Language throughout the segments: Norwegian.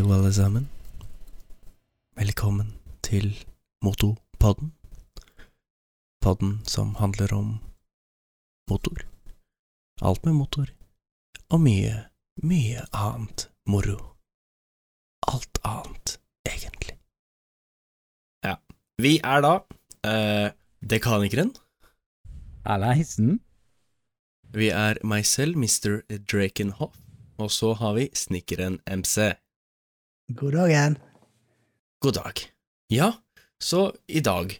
Hallo, alle sammen. Velkommen til Motopodden. Podden som handler om motor. Alt med motor. Og mye, mye annet moro. Alt annet, egentlig. Ja. Vi er da eh, Dekanikeren. Aleisen. Vi er meg selv, Mr. Drakenhoff. Og så har vi Snekkeren MC. God dagen. God dag. Ja, så i dag,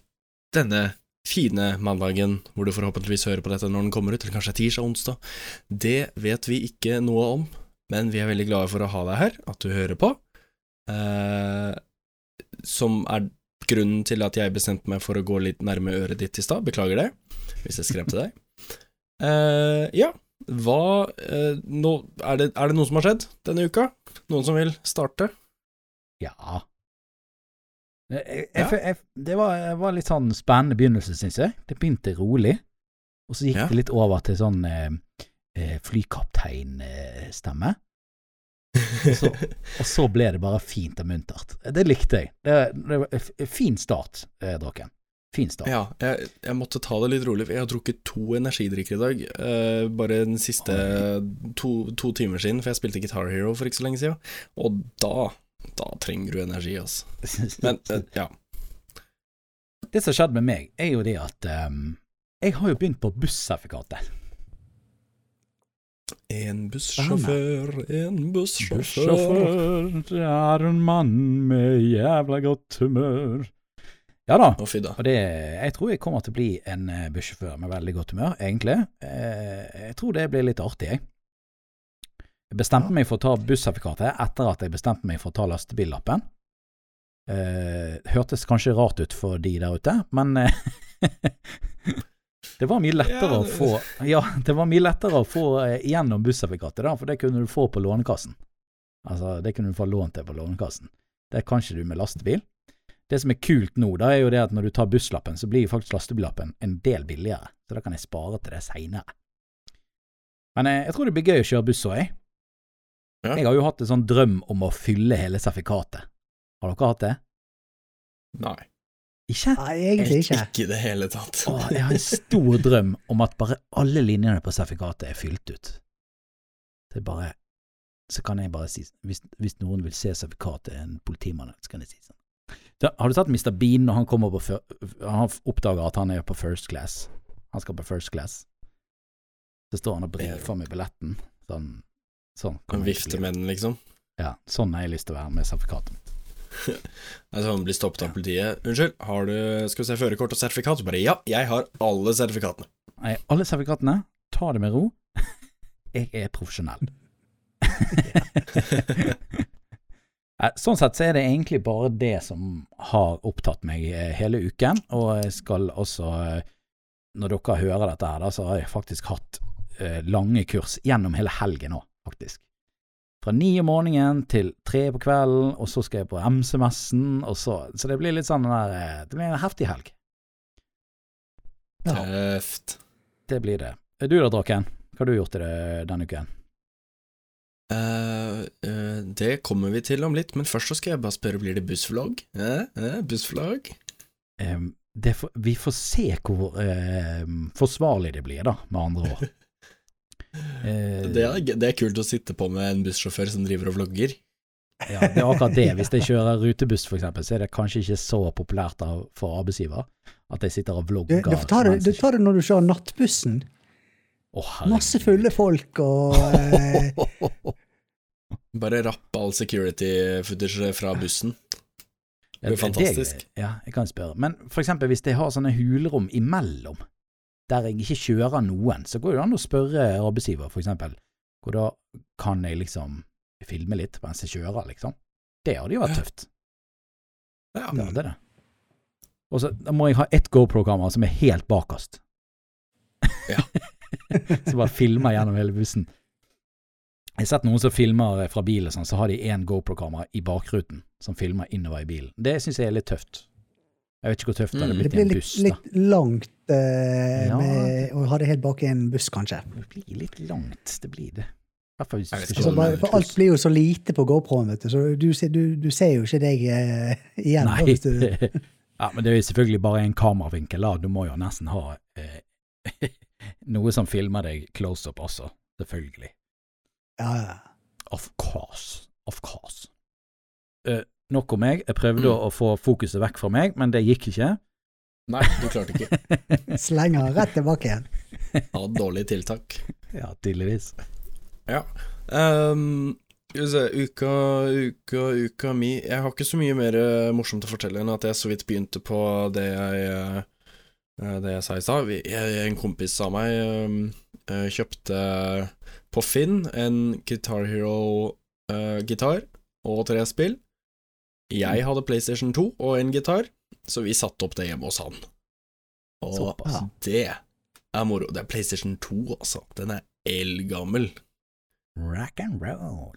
denne fine mandagen, hvor du forhåpentligvis hører på dette når den kommer ut, eller kanskje tirsdag, onsdag, det vet vi ikke noe om, men vi er veldig glade for å ha deg her, at du hører på, eh, som er grunnen til at jeg bestemte meg for å gå litt nærme øret ditt i stad, beklager det, hvis jeg skremte deg. Eh, ja, hva eh, nå, er, det, er det noe som har skjedd denne uka? Noen som vil starte? Ja. Jeg, jeg, jeg, jeg, det var, var litt sånn spennende begynnelse, syns jeg. Det begynte rolig, og så gikk Ja. det litt over til sånn eh, eh, flykapteinstemme. Og så, og så ble det bare fint og muntert. Det likte jeg. Det, det var en fin start, eh, Draken. Fin start. Ja, jeg, jeg måtte ta det litt rolig, for jeg har drukket to energidrikker i dag. eh, bare den siste to, to timer siden, for jeg spilte Guitar Hero for ikke så lenge siden. Og da, da trenger du energi, altså. Men eh, ja. Det som har skjedd med meg, er jo det at um, jeg har jo begynt på bussertifikatet. En bussjåfør, en bussjåfør Bussjåfør, er en mann med jævla godt humør. Ja da. Og det, jeg tror jeg kommer til å bli en eh, bussjåfør med veldig godt humør, egentlig. Eh, Jeg tror det blir litt artig, jeg. Jeg bestemte meg for å ta bussertifikatet etter at jeg bestemte meg for å ta lastebillappen. Eh, hørtes kanskje rart ut for de der ute, men eh, det var mye lettere Ja, å få Ja, det var mye lettere å få eh, igjennom bussertifikatet, da, for det kunne du få på Lånekassen. Altså, det kunne du få lånt til på Lånekassen. Det kan ikke du med lastebil. Det som er kult nå, da, er jo det at når du tar busslappen, så blir faktisk lastebillappen en del billigere. Så da kan jeg spare til det seinere. Men jeg, jeg tror det blir gøy å kjøre buss òg, jeg. Ja. Jeg har jo hatt en sånn drøm om å fylle hele sertifikatet. Har dere hatt det? Nei, Ikke? Nei, egentlig ikke. ikke i det hele tatt. Åh, jeg har en stor drøm om at bare alle linjene på sertifikatet er fylt ut. Det er bare Så kan jeg bare si Hvis, hvis noen vil se sertifikatet, en politimann, så kan jeg si sånn. Da, har du sett Mr. Bean når han kommer på Han oppdager at han er på first class? Han skal på first class. Så står han og brifer med billetten. Sånn. Sånn. kan vifte med den, liksom. Ja, sånn har jeg lyst til å være med sertifikatet mitt. Altså, han blir stoppet av politiet. Unnskyld, har du skal vi se førerkort og sertifikat? Så bare ja, jeg har alle sertifikatene. Nei, alle sertifikatene, ta det med ro. Jeg er profesjonell. Sånn sett så er det egentlig bare det som har opptatt meg eh, hele uken, og jeg skal også, eh, når dere hører dette her, så har jeg faktisk hatt eh, lange kurs gjennom hele helgen nå, faktisk. Fra ni om morgenen til tre på kvelden, og så skal jeg på MC-messen, og så Så det blir litt sånn der eh, Det blir en heftig helg. Ja. Tøft. Det blir det. Du da, Draken? Hva har du gjort i det denne uken? Uh, uh, det kommer vi til om litt, men først så skal jeg bare spørre, blir det bussvlogg? Eh, eh, bussvlogg? Um, det får- vi får se hvor em, forsvarlig det blir, da, med andre ord. Eh, Det er, det er kult å sitte på med en bussjåfør som driver og vlogger. ja, det er akkurat det. Hvis jeg kjører rutebuss, for eksempel, så er det kanskje ikke så populært for arbeidsgiver at jeg sitter og vlogger. du, får ta det, du tar det når du kjører nattbussen. Oh. Masse fulle folk og eh, Bare rapp all security footage fra bussen. Det er fantastisk. ja, jeg kan spørre. Men for eksempel hvis de har sånne hulrom imellom, der jeg ikke kjører noen, så går det an å spørre arbeidsgiver, for eksempel, hvor da kan jeg liksom filme litt mens jeg kjører, liksom. Det hadde jo vært tøft. Ja, Det hadde det. Og så da må jeg ha ett GoPro-kamera som er helt bakerst. Ja. som bare filmer gjennom hele bussen. Jeg har sett noen som filmer fra bilen, sånn, så har de én GoPro-kamera i bakruten som filmer innover i bilen. Det syns jeg er litt tøft. Jeg vet ikke hvor tøft det hadde Mm. Blitt i en buss. buss. da. litt langt eh, Ja. med å ha det helt bak i en buss, kanskje. Det blir litt langt, det blir det. hvert fall hvis du ikke Så bare, for alt blir jo så lite på GoPro-en, vet du, så du, ser- du, du ser jo ikke deg eh, igjen. Nei. hvis du, ja, men det er jo selvfølgelig bare en kameravinkel, da. Du må jo nesten ha eh, noe som filmer deg close up også. Selvfølgelig. ja, ja. Of course. Of course. Eh, nok om meg. Jeg prøvde Mm. å få fokuset vekk fra meg, men det gikk ikke. Nei, du klarte ikke. Slenger rett tilbake igjen. ja, dårlig tiltak. ja, tydeligvis. Ja. Ehm, skal vi se, uka, uka, uka mi Jeg har ikke så mye mer eh, morsomt å fortelle enn at jeg så vidt begynte på det jeg eh, Det jeg sa i stad. En kompis av meg eh, kjøpte på Finn en Guitar Hero-gitar og tre spill. Jeg hadde PlayStation 2 og en gitar, så vi satte opp det hjemme hos han. Og Såpass. Det er moro. Det er PlayStation 2, altså. Den er eldgammel. Rock and roll.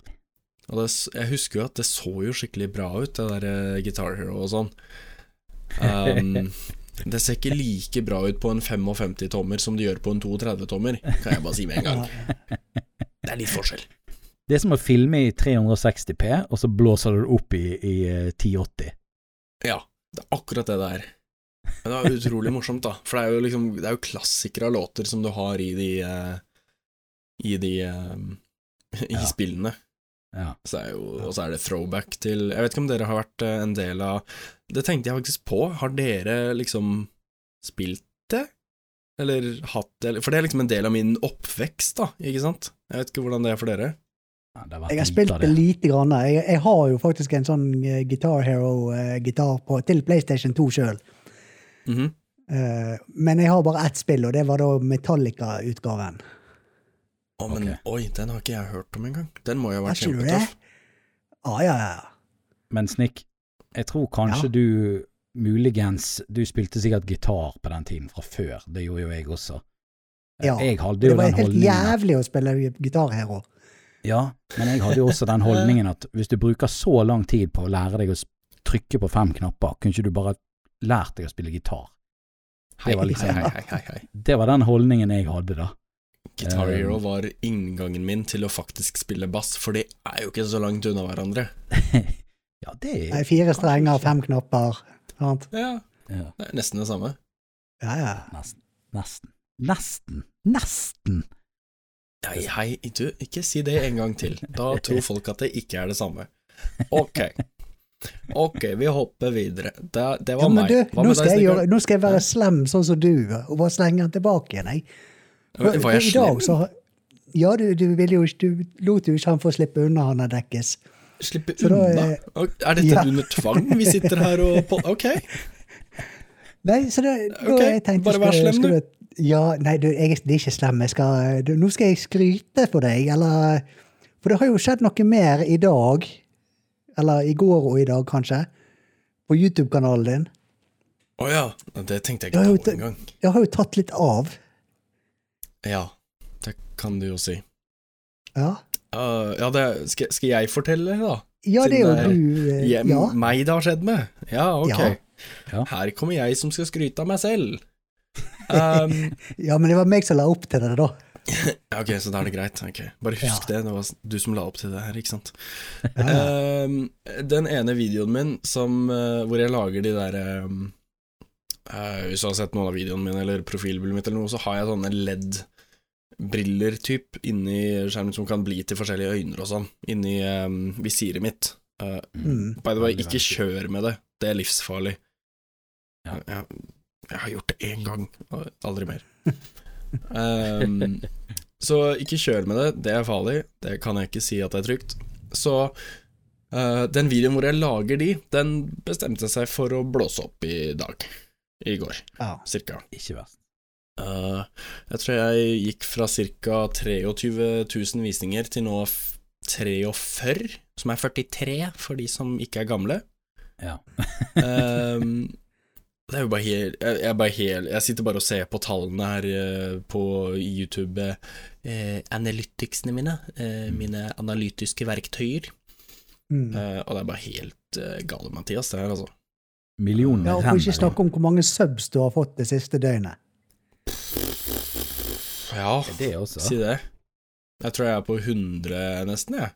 Og det, jeg husker jo at det så jo skikkelig bra ut, det der eh, Guitar Hero og sånn. Um, det ser ikke like bra ut på en 55-tommer som det gjør på en 32-tommer, kan jeg bare si med en gang. Det er litt forskjell. Det er som å filme i 360P, og så blåser du det opp i, i eh, 1080. Ja, det er akkurat det det er. Men det var utrolig morsomt, da. For det er jo liksom Det er jo klassikere av låter som du har i de eh, I de eh, I Ja. spillene. Ja. Så er jo, og så er det throwback til Jeg vet ikke om dere har vært eh, en del av Det tenkte jeg faktisk på. Har dere liksom spilt det? Eller hatt det? For det er liksom en del av min oppvekst, da, ikke sant? Jeg vet ikke hvordan det er for dere. Jeg har spilt det lite grann. Jeg, jeg har jo faktisk en sånn eh, Guitar Hero-gitar på til PlayStation 2 sjøl. Mhm. men jeg har bare ett spill, og det var da Metallica-utgaven. Å, men okay. oi, den har ikke jeg hørt om engang. Den må jo ha vært kjempetøff. Ja, ja, ja. Men Snik, jeg tror kanskje Ja. du muligens Du spilte sikkert gitar på den tiden fra før. Det gjorde jo jeg også. Ja, Jeg hadde Det var den helt jævlig å spille Guitar Hero. Ja, men jeg hadde jo også den holdningen at hvis du bruker så lang tid på å lære deg å trykke på fem knapper, kunne ikke du bare lært deg å spille gitar? Det var liksom- hei, hei, hei, hei. Det var den holdningen jeg hadde da. Guitar Um, Hero var inngangen min til å faktisk spille bass, for de er jo ikke så langt unna hverandre. ja, det Nei, er Fire strenger, fem knapper. Sant? Ja, ja, det er nesten det samme. Ja, ja. nesten. Nesten. Nesten. Nesten. Hei, hei, du, ikke si det en gang til. Da tror folk at det ikke er det samme. Ok. Ok, vi hopper videre. Det, det var ja men meg. du, nå skal, deg, jeg gjøre, nå skal jeg være slem sånn som du, og bare slenge den tilbake igjen, jeg. Var jeg slem? i dag så Ja, du, du, jo, du lot jo ikke han få slippe unna, han Dekkes. Slippe Så da, unna? eh, Er dette ja. under tvang? Vi sitter her og på Ok. Nei, så det, da jeg tenkte bare vær slem, du. Ja, nei, du, jeg, det er ikke slem. Jeg skal, du, nå skal jeg skryte for deg, eller For det har jo skjedd noe mer i dag, eller i går og i dag, kanskje, på YouTube-kanalen din. Å ja. Det tenkte jeg ikke på engang. Jeg har jo tatt litt av. Ja, det kan du jo si. Ja, Uh, ja, det, skal, skal jeg fortelle, da? ja det er jo du eh, Ja. Meg det har skjedd med? Ja, ok. Ja. Ja. Her kommer jeg som skal skryte av meg selv. Um, ja, men det var meg som la opp til det, da. ok, så da er det greit. Okay. Bare husk det, det var du som la opp til det her, ikke sant. Ja, ja. Um, den ene videoen min som, uh, hvor jeg lager de der um, uh, Hvis du har sett noen av videoene mine eller profilbildet mitt, eller noe, så har jeg sånne LED-briller typ inni skjermen som kan bli til forskjellige øyne og sånn, inni um, visiret mitt. Uh, Mm. by the way, ikke kjør med det. Det er livsfarlig. Ja. Jeg, jeg har gjort det én gang, og aldri mer. Um, så ikke kjør med det, det er farlig. Det kan jeg ikke si at det er trygt. Så uh, den videoen hvor jeg lager de, den bestemte seg for å blåse opp i dag. I går, ja. cirka. Ikke verst. Uh, jeg tror jeg gikk fra ca. 23 000 visninger til nå 43, som er 43 for de som ikke er gamle. Ja. Um, det er jo bare helt jeg, jeg, bare helt, jeg sitter bare og ser på tallene her eh, på YouTube. Eh, analyticsene mine, eh, mine analytiske verktøyer. Mm. Eh, og det er bare helt eh, gale, Mathias, det her, altså. Millioner ja og for ikke snakke om hvor mange subs du har fått det siste døgnet. Ja, Det det også. si det. Jeg tror jeg er på 100 nesten, jeg.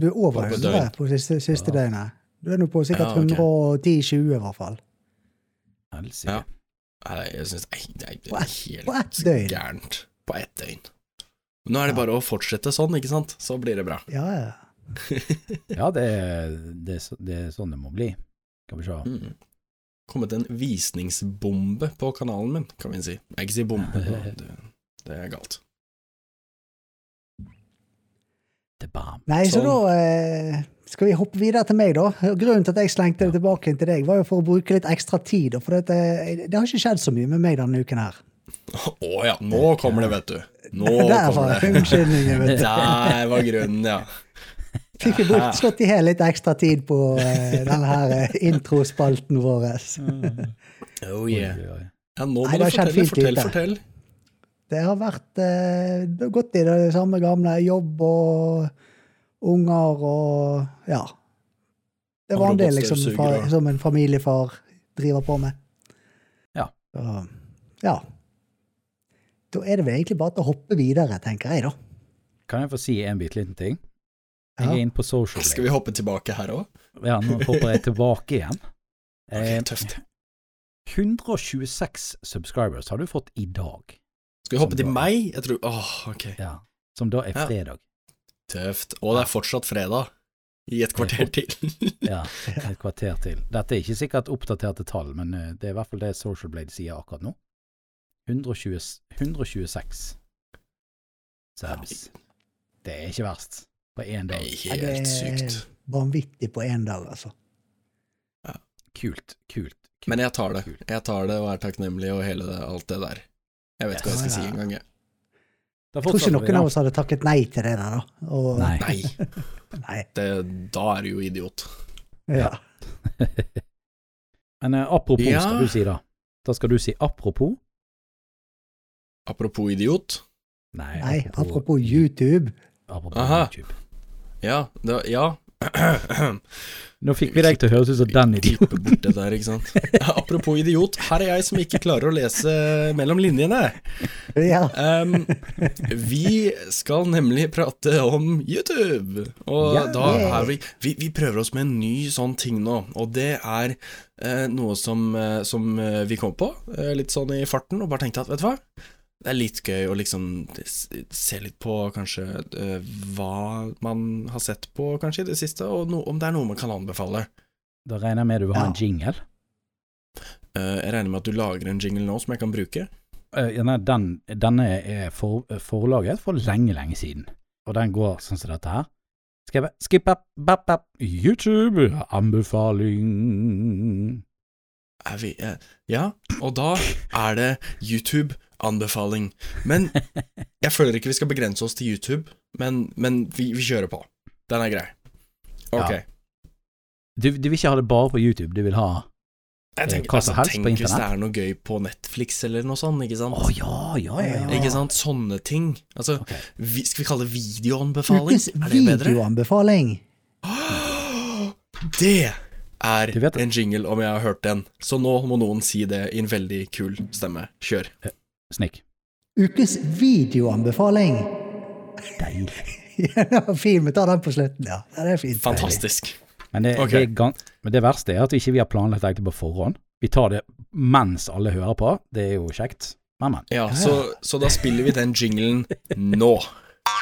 Du er over På- på 100 på siste, siste Ja. døgnet. Du er nå på sikkert Ja, okay. 110-20 i hvert fall. Helsike. Ja. Nei, jeg syns det er ett- på ett helt gærent. På ett døgn. Nå er det bare å fortsette sånn, ikke sant? Så blir det bra. Ja, ja. Ja, det, er- det, er så- det er sånn det må bli. Skal vi se. Mm. Kommet en visningsbombe på kanalen min, kan vi si. Jeg ikke si bombe, det, det er galt. Det bomb. Nei, så så da eh, skal vi hoppe videre til meg, da. Grunnen til at jeg slengte det tilbake til deg, var jo for å bruke litt ekstra tid. For det, det har ikke skjedd så mye med meg denne uken her. Å ja, nå kommer det, vet du. Nå Der var det. unnskyldningen, vet du. Der var grunnen, ja. Fikk vi brukt, slått i hjel litt ekstra tid på eh, denne her eh, introspalten vår. Oh yeah. Ja, nå må Nei, du fortelle, fortell, fortell, fortell. Det har vært eh, det har gått i det samme gamle. Jobb og unger og ja. Det var en del liksom, robotstøvsuger som en familiefar driver på med. Ja. Så, ja. Da er det vel egentlig bare til å hoppe videre, tenker jeg, da. Kan jeg få si en bitte liten ting? Jeg Ja. er inne på social. Skal vi hoppe tilbake her òg? Ja, nå hopper jeg tilbake igjen. Eh, Ok, tøft. 126 subscribers har du fått i dag, Skal vi hoppe til da- meg? Jeg tror Åh, ok. ja. som da er Ja. fredag. Tøft. Og det er fortsatt fredag. I et kvarter til. Ja, et kvarter til. Dette er ikke sikkert oppdaterte tall, men eh, det er i hvert fall det Social Blade sier akkurat nå. 120, 126 subs. Det er ikke verst på én Det er helt sykt. Vanvittig på én dag, altså. Kult, kult. kult. Men jeg tar det. Jeg tar det og er takknemlig og hele det, alt det der. Jeg vet ikke hva jeg skal si engang, jeg. Jeg tror ikke noen av oss hadde takket nei til det der, da. Og, Nei. Nei, det, da er du jo idiot. Ja. Men eh, apropos, Ja. skal du si da. Da skal du si apropos. Apropos idiot. Nei, Nei, apropos YouTube. apropos Aha. YouTube. Ja, det, ja. Nå fikk vi deg til å høres ut som den idioten. Bort det der, ikke sant. Apropos idiot, her er jeg som ikke klarer å lese mellom linjene. Ja. Um, vi skal nemlig prate om YouTube, og Ja. da er vi, vi Vi prøver oss med en ny sånn ting nå, og det er uh, noe som, uh, som eh, vi kom på, uh, litt sånn i farten, og bare tenkte at vet du hva, det er litt gøy å liksom se litt på kanskje eh, hva man har sett på kanskje i det siste, og no, om det er noe man kan anbefale. Da regner jeg med du vil ha en jingle. Uh, jeg regner med at du lager en jingle nå som jeg kan bruke. Uh, ja, nei, den, denne er for, forlaget for lenge, lenge siden. Og den går sånn som dette her. Skal jeg Skip up, bap, bap, YouTube, anbefaling. Er vi eh, Ja, og da er det YouTube-anbefaling. Men jeg føler ikke vi skal begrense oss til YouTube, men, men vi, vi kjører på. Den er grei. Ok. Ja. Du, du vil ikke ha det bare på YouTube, du vil ha Jeg tenker, hva som altså, helst på internett? tenk hvis det er noe gøy på Netflix eller noe sånt, ikke sant? Å ja, ja, ja. ja. Ikke sant? Sånne ting. Altså, okay. vi, skal vi kalle det videoanbefaling? Er det bedre? videoanbefaling. Det er en jingle, om jeg har hørt den. Så nå må noen si det i en veldig kul stemme. Kjør. Snikk. Ukes videoanbefaling. Deilig. Ja, fint. Vi tar den på slutten, ja. ja det er fint. Fantastisk. Men det, okay. det, er men det verste er at vi ikke har planlagt dette på forhånd. Vi tar det mens alle hører på. Det er jo kjekt. Men, men. Ja, så, så da spiller vi den jinglen nå.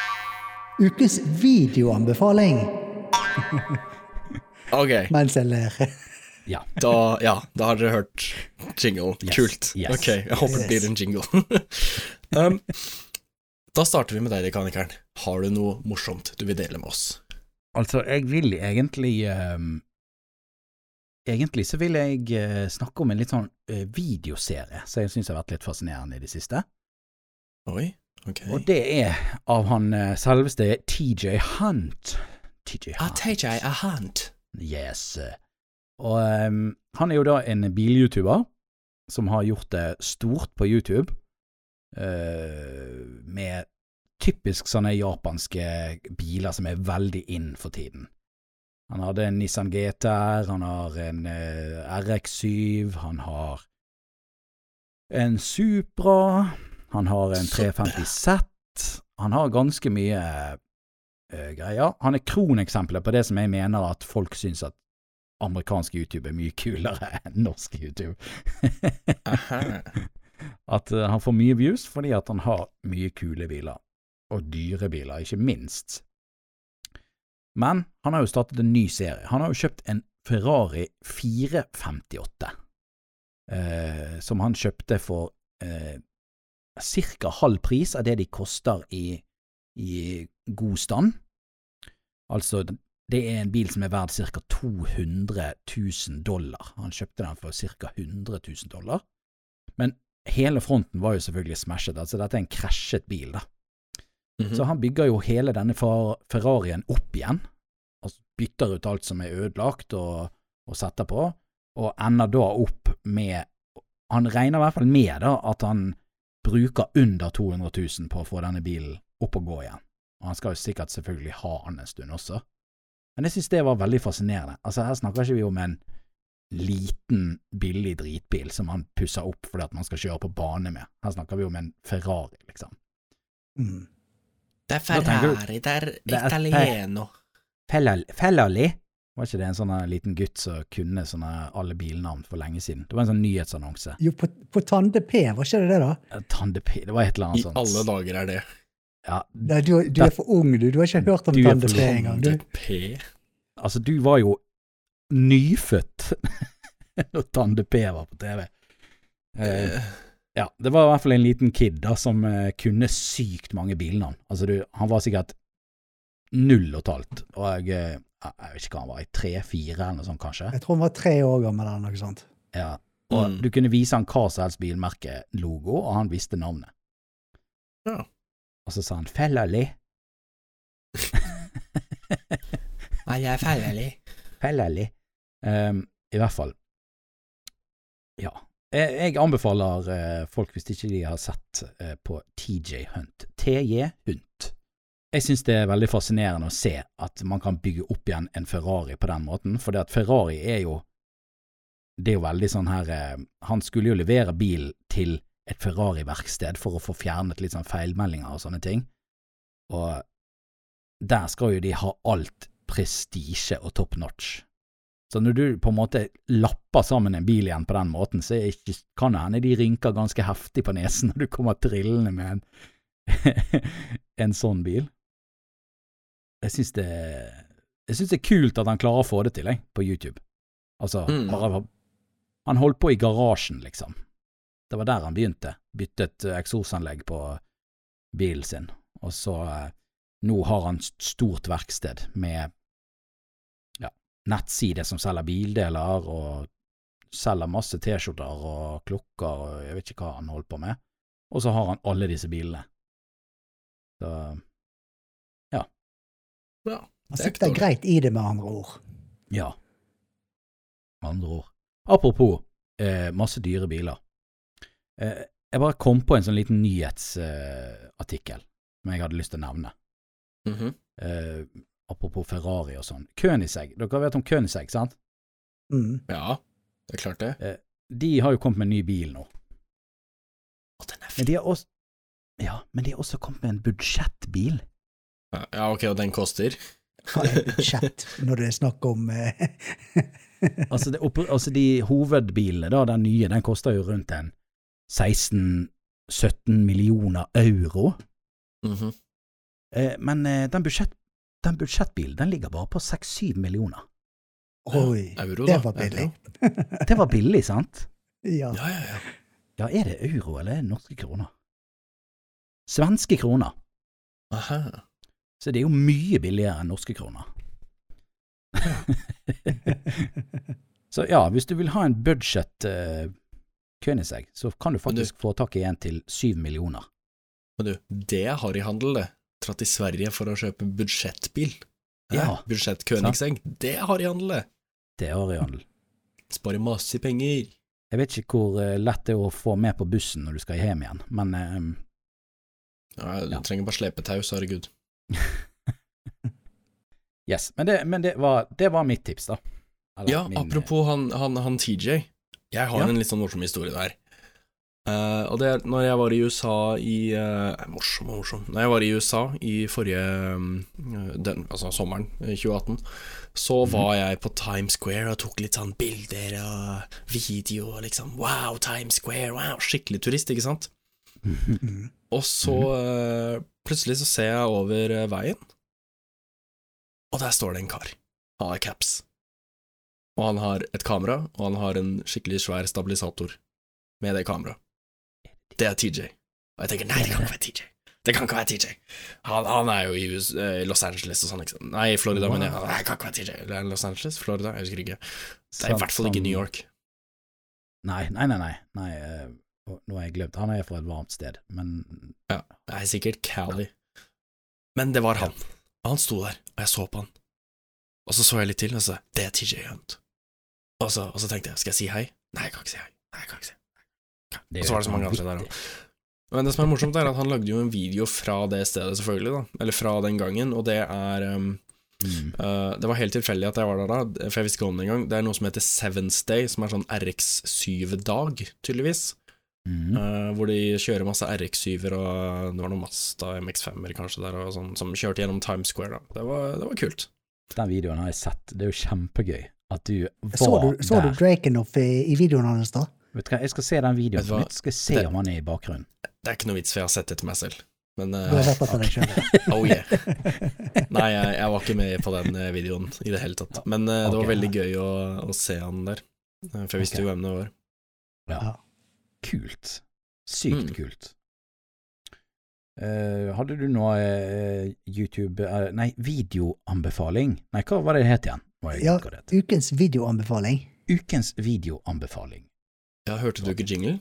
Ukes videoanbefaling. Ok, Mens jeg ler. Ja. da, ja, da har dere hørt jingle. Yes, Kult. yes. Ok, jeg håper det blir en jingle. um, da starter vi med deg, Dekanikeren. Har du noe morsomt du vil dele med oss? Altså, jeg vil egentlig um, Egentlig så vil jeg uh, snakke om en litt sånn uh, videoserie som jeg syns har vært litt fascinerende i det siste. Oi, ok. Og det er av han uh, selveste TJ Hunt. TJ Ah, TJ a hand. Yes. Og um, han er jo da en bil-youtuber som har gjort det stort på YouTube, uh, med typisk sånne japanske biler som er veldig in for tiden. Han hadde en Nissan GTR, han har en uh, RX7, han har en Supra, han har en 350 Z, han har ganske mye uh, greier. Han er kroneksempelet på det som jeg mener at folk syns at amerikansk YouTube er mye kulere enn norsk YouTube. At uh, han får mye views fordi at han har mye kule biler. Og dyre biler, ikke minst. Men han har jo startet en ny serie. Han har jo kjøpt en Ferrari 458, uh, som han kjøpte for eh, ca. halv pris av det de koster i, i god stand. Altså, det er en bil som er verdt ca. 200 000 dollar. Han kjøpte den for ca. 100 000 dollar. Men hele fronten var jo selvfølgelig smashet, altså dette er en krasjet bil, da. Mhm. Så han bygger jo hele denne Fer- Ferrarien opp igjen, altså bytter ut alt som er ødelagt og, og setter på, og ender da opp med Han regner i hvert fall med da at han bruker under 200 000 på å få denne bilen opp og gå igjen. Og han skal jo sikkert selvfølgelig ha den en stund også. Men jeg synes det var veldig fascinerende. Altså Her snakker ikke vi om en liten, billig dritbil som man pusser opp fordi at man skal kjøre på bane med. Her snakker vi om en Ferrari, liksom. Mm. Det er Ferrari, du- det er Italieno. Fellal- Fellali? Var ikke det en sånn liten gutt som kunne sånne alle bilnavn for lenge siden? Det var en sånn nyhetsannonse. Jo, på, på Tande P, var ikke det det, da? Tande P, det var et eller I annet sånt. alle dager er det. Ja, Nei, du, du er for ung, du. Du har ikke hørt om Du er Tande for P engang. Du. P. altså, du var jo nyfødt når Tande P var på TV. Eh, ja, det var i hvert fall en liten kid da som eh, kunne sykt mange bilnavn. Altså, du, han var sikkert null og et halvt, og jeg, eh, jeg vet ikke hva han var, i tre-fire eller noe sånt kanskje. Jeg tror han var tre år gammel eller noe sånt. Ja, og Mm. du kunne vise han hva som helst bilmerke-logo, og han visste navnet. Ja. Og så sa han Fellali. Nei, jeg er fellali. Fellali. Um, I hvert fall. Ja. Jeg, jeg anbefaler eh, folk, hvis ikke de har sett eh, på TJ Hunt, TJ Hunt. Jeg synes det er veldig fascinerende å se at man kan bygge opp igjen en Ferrari på den måten, for det at Ferrari er jo Det er jo veldig sånn her eh, Han skulle jo levere bilen til et Ferrari-verksted for å få fjernet litt sånn feilmeldinger og sånne ting, og der skal jo de ha alt prestisje og top notch. Så når du på en måte lapper sammen en bil igjen på den måten, så ikke, kan det hende de rynker ganske heftig på nesen når du kommer trillende med en, en sånn bil. Jeg syns det Jeg synes det er kult at han klarer å få det til, jeg, på YouTube. Altså, Mm. Han holdt på i garasjen, liksom. Det var der han begynte. Byttet eh, eksosanlegg på bilen sin, og så eh, Nå har han stort verksted med ja, nettside som selger bildeler, og selger masse T-skjorter og klokker og jeg vet ikke hva han holder på med. Og så har han alle disse bilene. Så Ja, Han det er sitter greit i det, med andre ord. ja. Med andre ord. Apropos eh, masse dyre biler. Eh, jeg bare kom på en sånn liten nyhetsartikkel eh, som jeg hadde lyst til å nevne. Mhm. Eh, apropos Ferrari og sånn. Königsegg. Dere vet om Königsegg, sant? Mm. Ja, det er klart det. De har jo kommet med en ny bil nå. Å, den er Men de har også Ja, men de har også kommet med en budsjettbil. Ja, Ja, ok, og den koster? Hva er budsjett når det er snakk om Altså, det, altså de hovedbilene, da, den nye, den koster jo rundt en 16-17 millioner euro. Mhm. Eh, men eh, den, budsjett, den budsjettbilen, den ligger bare på 6-7 millioner. Oi, Euro, det da. var billig. Det var billig, sant? Ja. Ja, ja, ja. Ja, er det euro, eller er det norske kroner? Svenske kroner. Aha. Så det er jo mye billigere enn norske kroner. så ja, hvis du vil ha en budget uh, Königsegg, så kan du faktisk få tak i en til syv millioner. Men du, det er harryhandel, det. Tratt til Sverige for å kjøpe budsjettbil. Ja. Budsjett Königsegg, det er harryhandel, det. Det er harryhandel. Sparer masse penger. Jeg vet ikke hvor eh, lett det er å få med på bussen når du skal hjem igjen, men um, Ja, du Ja. trenger bare slepetau, så herregud. Yes. Men, det, men det, var, det var mitt tips, da. Eller Ja, min, eh, apropos han, han, han TJ. Jeg har Ja. en litt sånn morsom historie der. Uh, og det er når jeg var i USA i uh, Morsom og morsom. Når jeg var i USA i forrige uh, den, Altså sommeren eh, 2018, så var jeg på Times Square og tok litt sånn bilder og video og liksom Wow, Times Square, wow, skikkelig turist, ikke sant? Og så eh, plutselig så ser jeg over veien, og der står det en kar. Han har caps. Og han har et kamera, og han har en skikkelig svær stabilisator med det kameraet. Det er TJ. Og jeg tenker nei, det kan ikke være TJ. Det kan ikke være TJ. Han, han er jo i US, eh, Los Angeles og sånn, ikke sant. Nei, i Florida, men jeg, nei, det kan ikke være TJ. Det er Los Angeles? Florida? Jeg husker ikke. Det er i hvert fall ikke New York. Nei, nei, nei. nei, nei uh, nå har jeg glemt. Han er fra et varmt sted, men Ja, det er sikkert Cali. Men det var han. Og han sto der, og jeg så på han. Og så så jeg litt til, og så Det er TJ Hunt. Og så, og så tenkte jeg, skal jeg si hei? Nei, jeg kan ikke si hei. Nei, jeg kan ikke si hei. Og så var det så mange andre der òg. Men det som er morsomt, er at han lagde jo en video fra det stedet, selvfølgelig, da. Eller fra den gangen, og det er um, Mm. uh, Det var helt tilfeldig at jeg var der da, for jeg visste ikke om det engang. Det er noe som heter Seventh Day, som er sånn RX7-dag, tydeligvis. Mm. Uh, hvor de kjører masse RX7-er, og det var noen Mazda MX5-er kanskje der, og sånn, som kjørte gjennom Times Square. da Det var, det var kult. Den videoen har jeg sett. Det er jo kjempegøy at du var Så du, så du draken Drakenoff i, i videoen hans, da? Vet du hva, jeg skal se den videoen hva? nytt. Skal se Det- om han er i bakgrunnen. Det er ikke noe vits, for jeg har sett det til meg selv. Men Du uh, har sett det til deg sjøl? Oh yeah. Nei, jeg, jeg var ikke med på den eh, videoen i det hele tatt. Men eh, det var veldig gøy å, å se han der. Eh, For jeg visste Ok. jo hvem det var. Ja. Kult. Sykt Mm. kult. Uh, hadde du noe uh, YouTube uh, Nei, videoanbefaling? Nei, hva var det det het igjen? Ja. Ukens videoanbefaling. Ukens videoanbefaling. Ja, hørte du ikke jingle?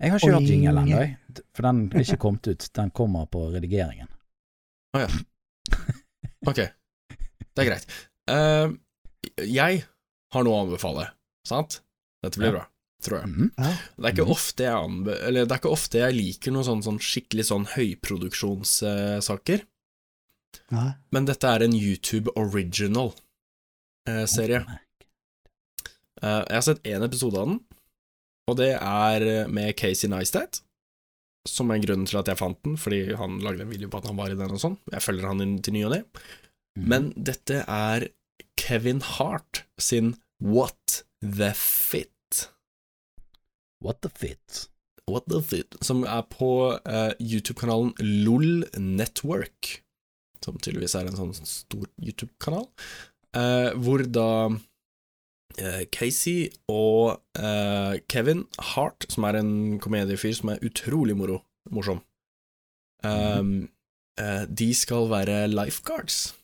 Jeg har ikke hørt jingle ennå, for den er ikke kommet ut. Den kommer på redigeringen. Ok, det er greit. Uh, jeg har noe å anbefale, sant? Dette blir Ja. bra, tror jeg. Mm -hmm. Det er ikke Mhm. ofte jeg anbe Eller det er ikke ofte jeg liker noen sånn, sånn skikkelig sånn høyproduksjonssaker, uh, men dette er en YouTube original-serie. Eh, jeg har sett én episode av den, og det er eh, med Casey Neistat. Som er grunnen til at jeg fant den, fordi han lagde en video på at han var i den og sånn. Jeg følger han inn til ny og ne. Mhm. Men dette er Kevin Hart sin What the Fit. What the fit? What the Fit, som er på uh, YouTube-kanalen LOL Network, som tydeligvis er en sånn stor YouTube-kanal, eh, hvor da eh, Casey og eh, Kevin Hart, som er en komediefyr som er utrolig moro, morsom, um, eh, de skal være lifeguards.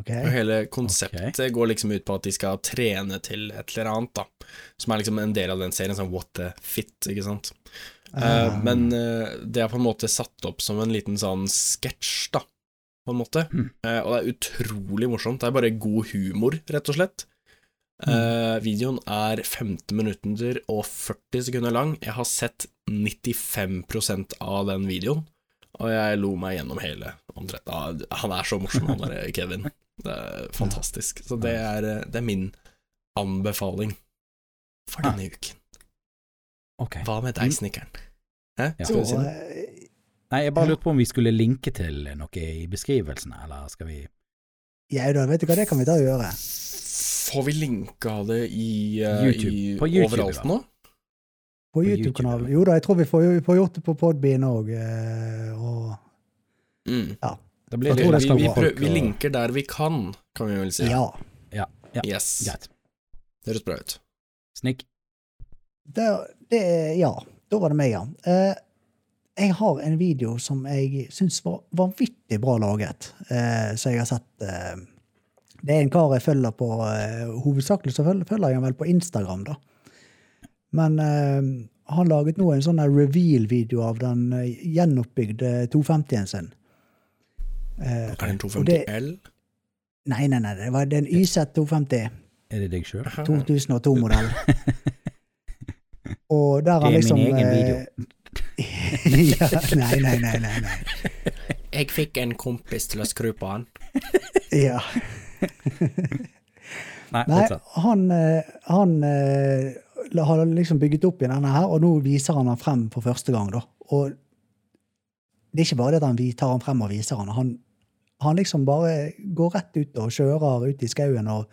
Okay. Og hele konseptet går liksom ut på at de skal trene til et eller annet, da. Som er liksom en del av den serien, sånn What the Fit, ikke sant. Eh, Uh, men uh, det er på en måte satt opp som en liten sånn sketsj, da, på en måte. Mm. Eh, og det er utrolig morsomt. Det er bare god humor, rett og slett. Eh, videoen er 15 minutter og 40 sekunder lang. Jeg har sett 95% av den videoen, og jeg lo meg gjennom hele omtrent. Ah, Han er så morsom, han der Kevin. Det er fantastisk. Så det er, eh, det er min anbefaling for Ah. denne uken. Okay. Hva med deg, snekkeren? Hæ? Ja. Skal du si det noe? Eh, Nei, jeg bare lurte på om vi skulle linke til noe i beskrivelsen, eller skal vi ja, da, vet du hva, det kan vi da gjøre. Får vi linka det i, uh, YouTube. i På YouTube, overalt da. nå? På På YouTube-kanalen. Jo da, jeg tror vi får, får gjort det på Podbean òg. Og Mm. Ja. vi, vi, prøv, vi linker der vi kan, kan vi vel si. ja. Ja, Yes. greit. Det høres bra ut. Snikk. Det, det, ja, da var det meg, ja. Eh, jeg har en video som jeg syns var vanvittig bra laget, eh, så jeg har sett eh, Det er en kar jeg følger på eh, Hovedsakelig så følger, følger jeg ham vel på Instagram, da. Men eh, han laget nå en sånn reveal-video av den eh, gjenoppbygde 250-en sin. Eh, Er det en 250L? Nei, nei, nei, det var det er en YZ 250. Er det deg sjøl? 2002-modell. Og der Det er liksom min egen eh, video. Ja, nei, nei, nei, nei, nei. Jeg fikk en kompis til å skru på han. Ja. Nei, Nei, han, eh, han eh, har liksom bygget opp i denne her, og nå viser han den frem for første gang. da. Og det er ikke bare det at han vi- tar han frem og viser han. Han, han liksom bare går rett ut og kjører ut i skauen og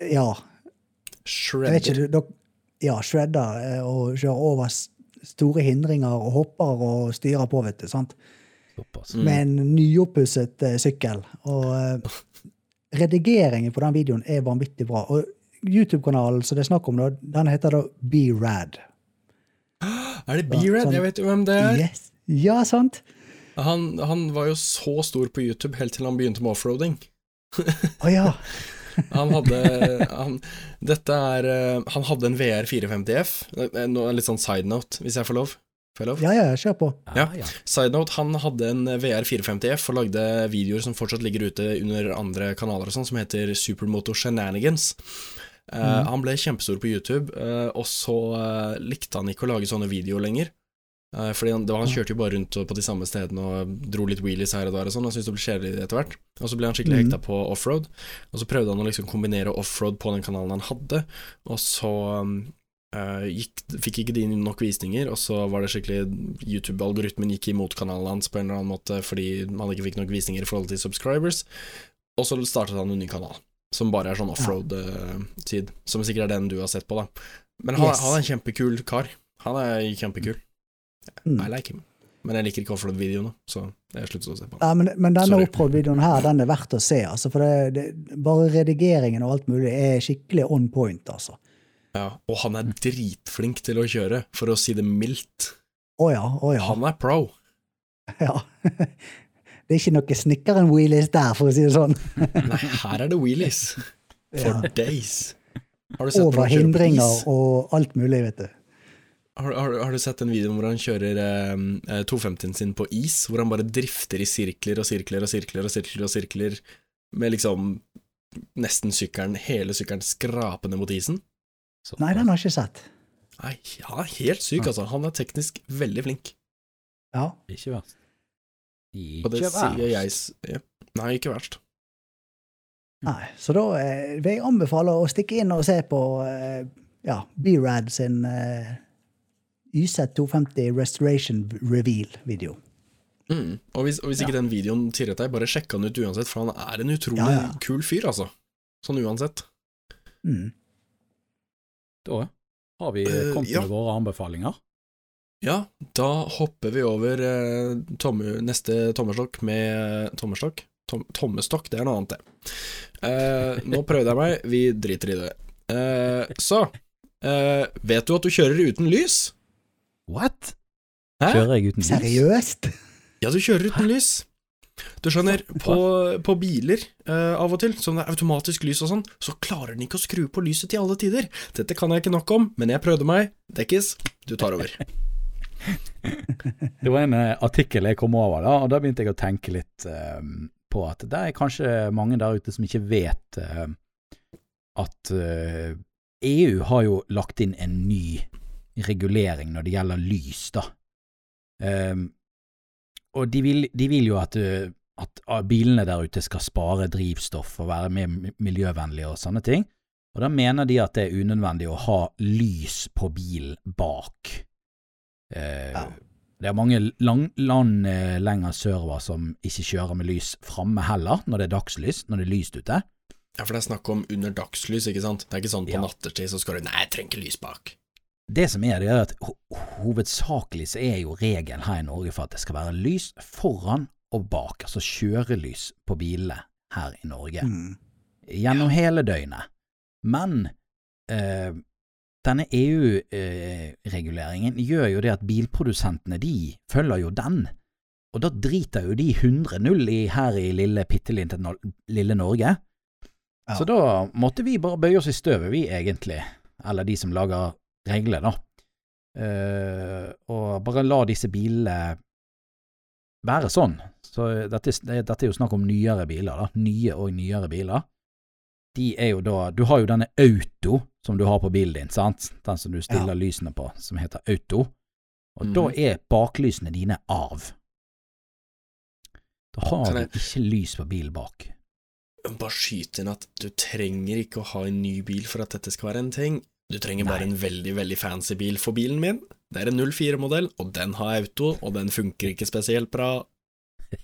Ja, ikke, Shredder. dere ja, shredder eh, og kjører over store hindringer og hopper og styrer på, vet du. sant? Mm. Med en nyoppusset uh, sykkel. Og uh, redigeringen på den videoen er vanvittig bra. Og YouTube-kanalen som det er snakk om, da, den heter da Be Rad. Er det B-Rad? sånn- Jeg vet jo hvem det er. Yes. Ja, sant? Han, han var jo så stor på YouTube helt til han begynte med offroading. Å ja. Han hadde han, Dette er eh, Han hadde en VR 450F. Eh, En litt sånn side note, hvis jeg får lov. Får jeg lov? Ja, ja, kjør på. Ja. ja. Side note, han hadde en VR 450F og lagde videoer som fortsatt ligger ute under andre kanaler og sånn, som heter Supermoto Shenanigans. Mm. Uh, Han ble kjempestor på YouTube, uh, og så uh, likte han ikke å lage sånne videoer lenger. Eh, fordi han, det var, han kjørte jo bare rundt på de samme stedene og dro litt wheelies her og der og sånn, og syntes det ble kjedelig etter hvert. Og så ble han skikkelig mm. hekta på offroad, og så prøvde han å liksom kombinere offroad på den kanalen han hadde, og så eh, gikk, fikk ikke de nok visninger, og så var det skikkelig YouTube-algoritmen gikk imot kanalen hans på en eller annen måte fordi han ikke fikk nok visninger i forhold til subscribers, og så startet han en ny kanal, som bare er sånn offroad-tid, som sikkert er den du har sett på, da. Men han, Yes. han er en kjempekul kar. Han er kjempekul. Mm. I like him. Men jeg liker ikke offroad-videoene, så jeg sluttet å se på den. Ja, men, men denne offroad-videoen her, den er verdt å se. altså, For det, det, bare redigeringen og alt mulig er skikkelig on point, altså. Ja, og han er dritflink til å kjøre, for å si det mildt. Å ja, å ja. Han er pro. ja. Det er ikke noe snekkeren-wheelies der, for å si det sånn. Nei, her er det wheelies. For Ja. days. Har du sett Over hindringer og alt mulig, vet du. Har, har, har du sett den videoen hvor han kjører eh, 250-en sin på is, hvor han bare drifter i sirkler og sirkler og sirkler og sirkler og sirkler, med liksom nesten sykkelen, hele sykkelen skrapende mot isen? Så. Nei, den har jeg ikke sett. Nei, er helt syk, altså. Han er teknisk veldig flink. Ja. Ikke verst. Ikke Og det verst. sier jeg ja. Nei, ikke verst. Nei, så da eh, vil jeg anbefale å stikke inn og se på eh, ja, B-Rad sin eh, YZ250 Restoration Reveal-video. Mm. Og hvis, og hvis ikke den videoen tirret deg, bare sjekk han ut uansett, for han er en utrolig Ja, ja. kul fyr, altså. Sånn uansett. Mm. Da har vi Eh, kommet ja. med våre anbefalinger. Ja, da hopper vi over eh, tomme, neste tommestokk med Tommestokk? Tom, tommestokk, det er noe annet, det. Eh, nå prøvde jeg meg, vi driter i det. Eh, så eh, Vet du at du kjører uten lys? What? Hæ? Kjører jeg uten lys? Seriøst? Ja, du kjører uten lys. Du skjønner, på, på biler uh, av og til, som det er automatisk lys og sånn, så klarer den ikke å skru på lyset til alle tider. Dette kan jeg ikke nok om, men jeg prøvde meg. Dekkis, du tar over. Det var en eh, artikkel jeg kom over, da, og da begynte jeg å tenke litt uh, på at det er kanskje mange der ute som ikke vet uh, at eh, EU har jo lagt inn en ny regulering når det gjelder lys, da. Um, og de vil, de vil jo at, eh, at ah, bilene der ute skal spare drivstoff og være mer mi- miljøvennlige og sånne ting. Og da mener de at det er unødvendig å ha lys på bilen bak. Uh, Ja. Det er mange lang, land eh, lenger sørover som ikke kjører med lys framme heller, når det er dagslys, når det er lyst ute. Ja, for det er snakk om under dagslys, ikke sant? Det er ikke sånn på Ja. nattetid så skal du Nei, jeg trenger ikke lys bak. Det som er, det er at hovedsakelig så er jo regelen her i Norge for at det skal være lys foran og bak, altså kjørelys på bilene her i Norge. Mm. gjennom hele døgnet. Men eh, denne EU-reguleringen gjør jo det at bilprodusentene de følger jo den, og da driter jo de 100-0 her i lille, bitte no- lille Norge. Ja. Så da måtte vi bare bøye oss i støvet, vi egentlig, eller de som lager regler, da. Uh, og bare la disse bilene være sånn. Så dette, dette er jo snakk om nyere biler, da. Nye og nyere biler. De er jo da Du har jo denne auto som du har på bilen din, sant? Den som du stiller Ja. lysene på, som heter auto. Og mm. da er baklysene dine av. Da har du ikke lys på bilen bak. Bare skyt inn at du trenger ikke å ha en ny bil for at dette skal være en ting. Du trenger bare en veldig, veldig fancy bil for bilen min. Det er en 04-modell, og den har auto, og den funker ikke spesielt bra.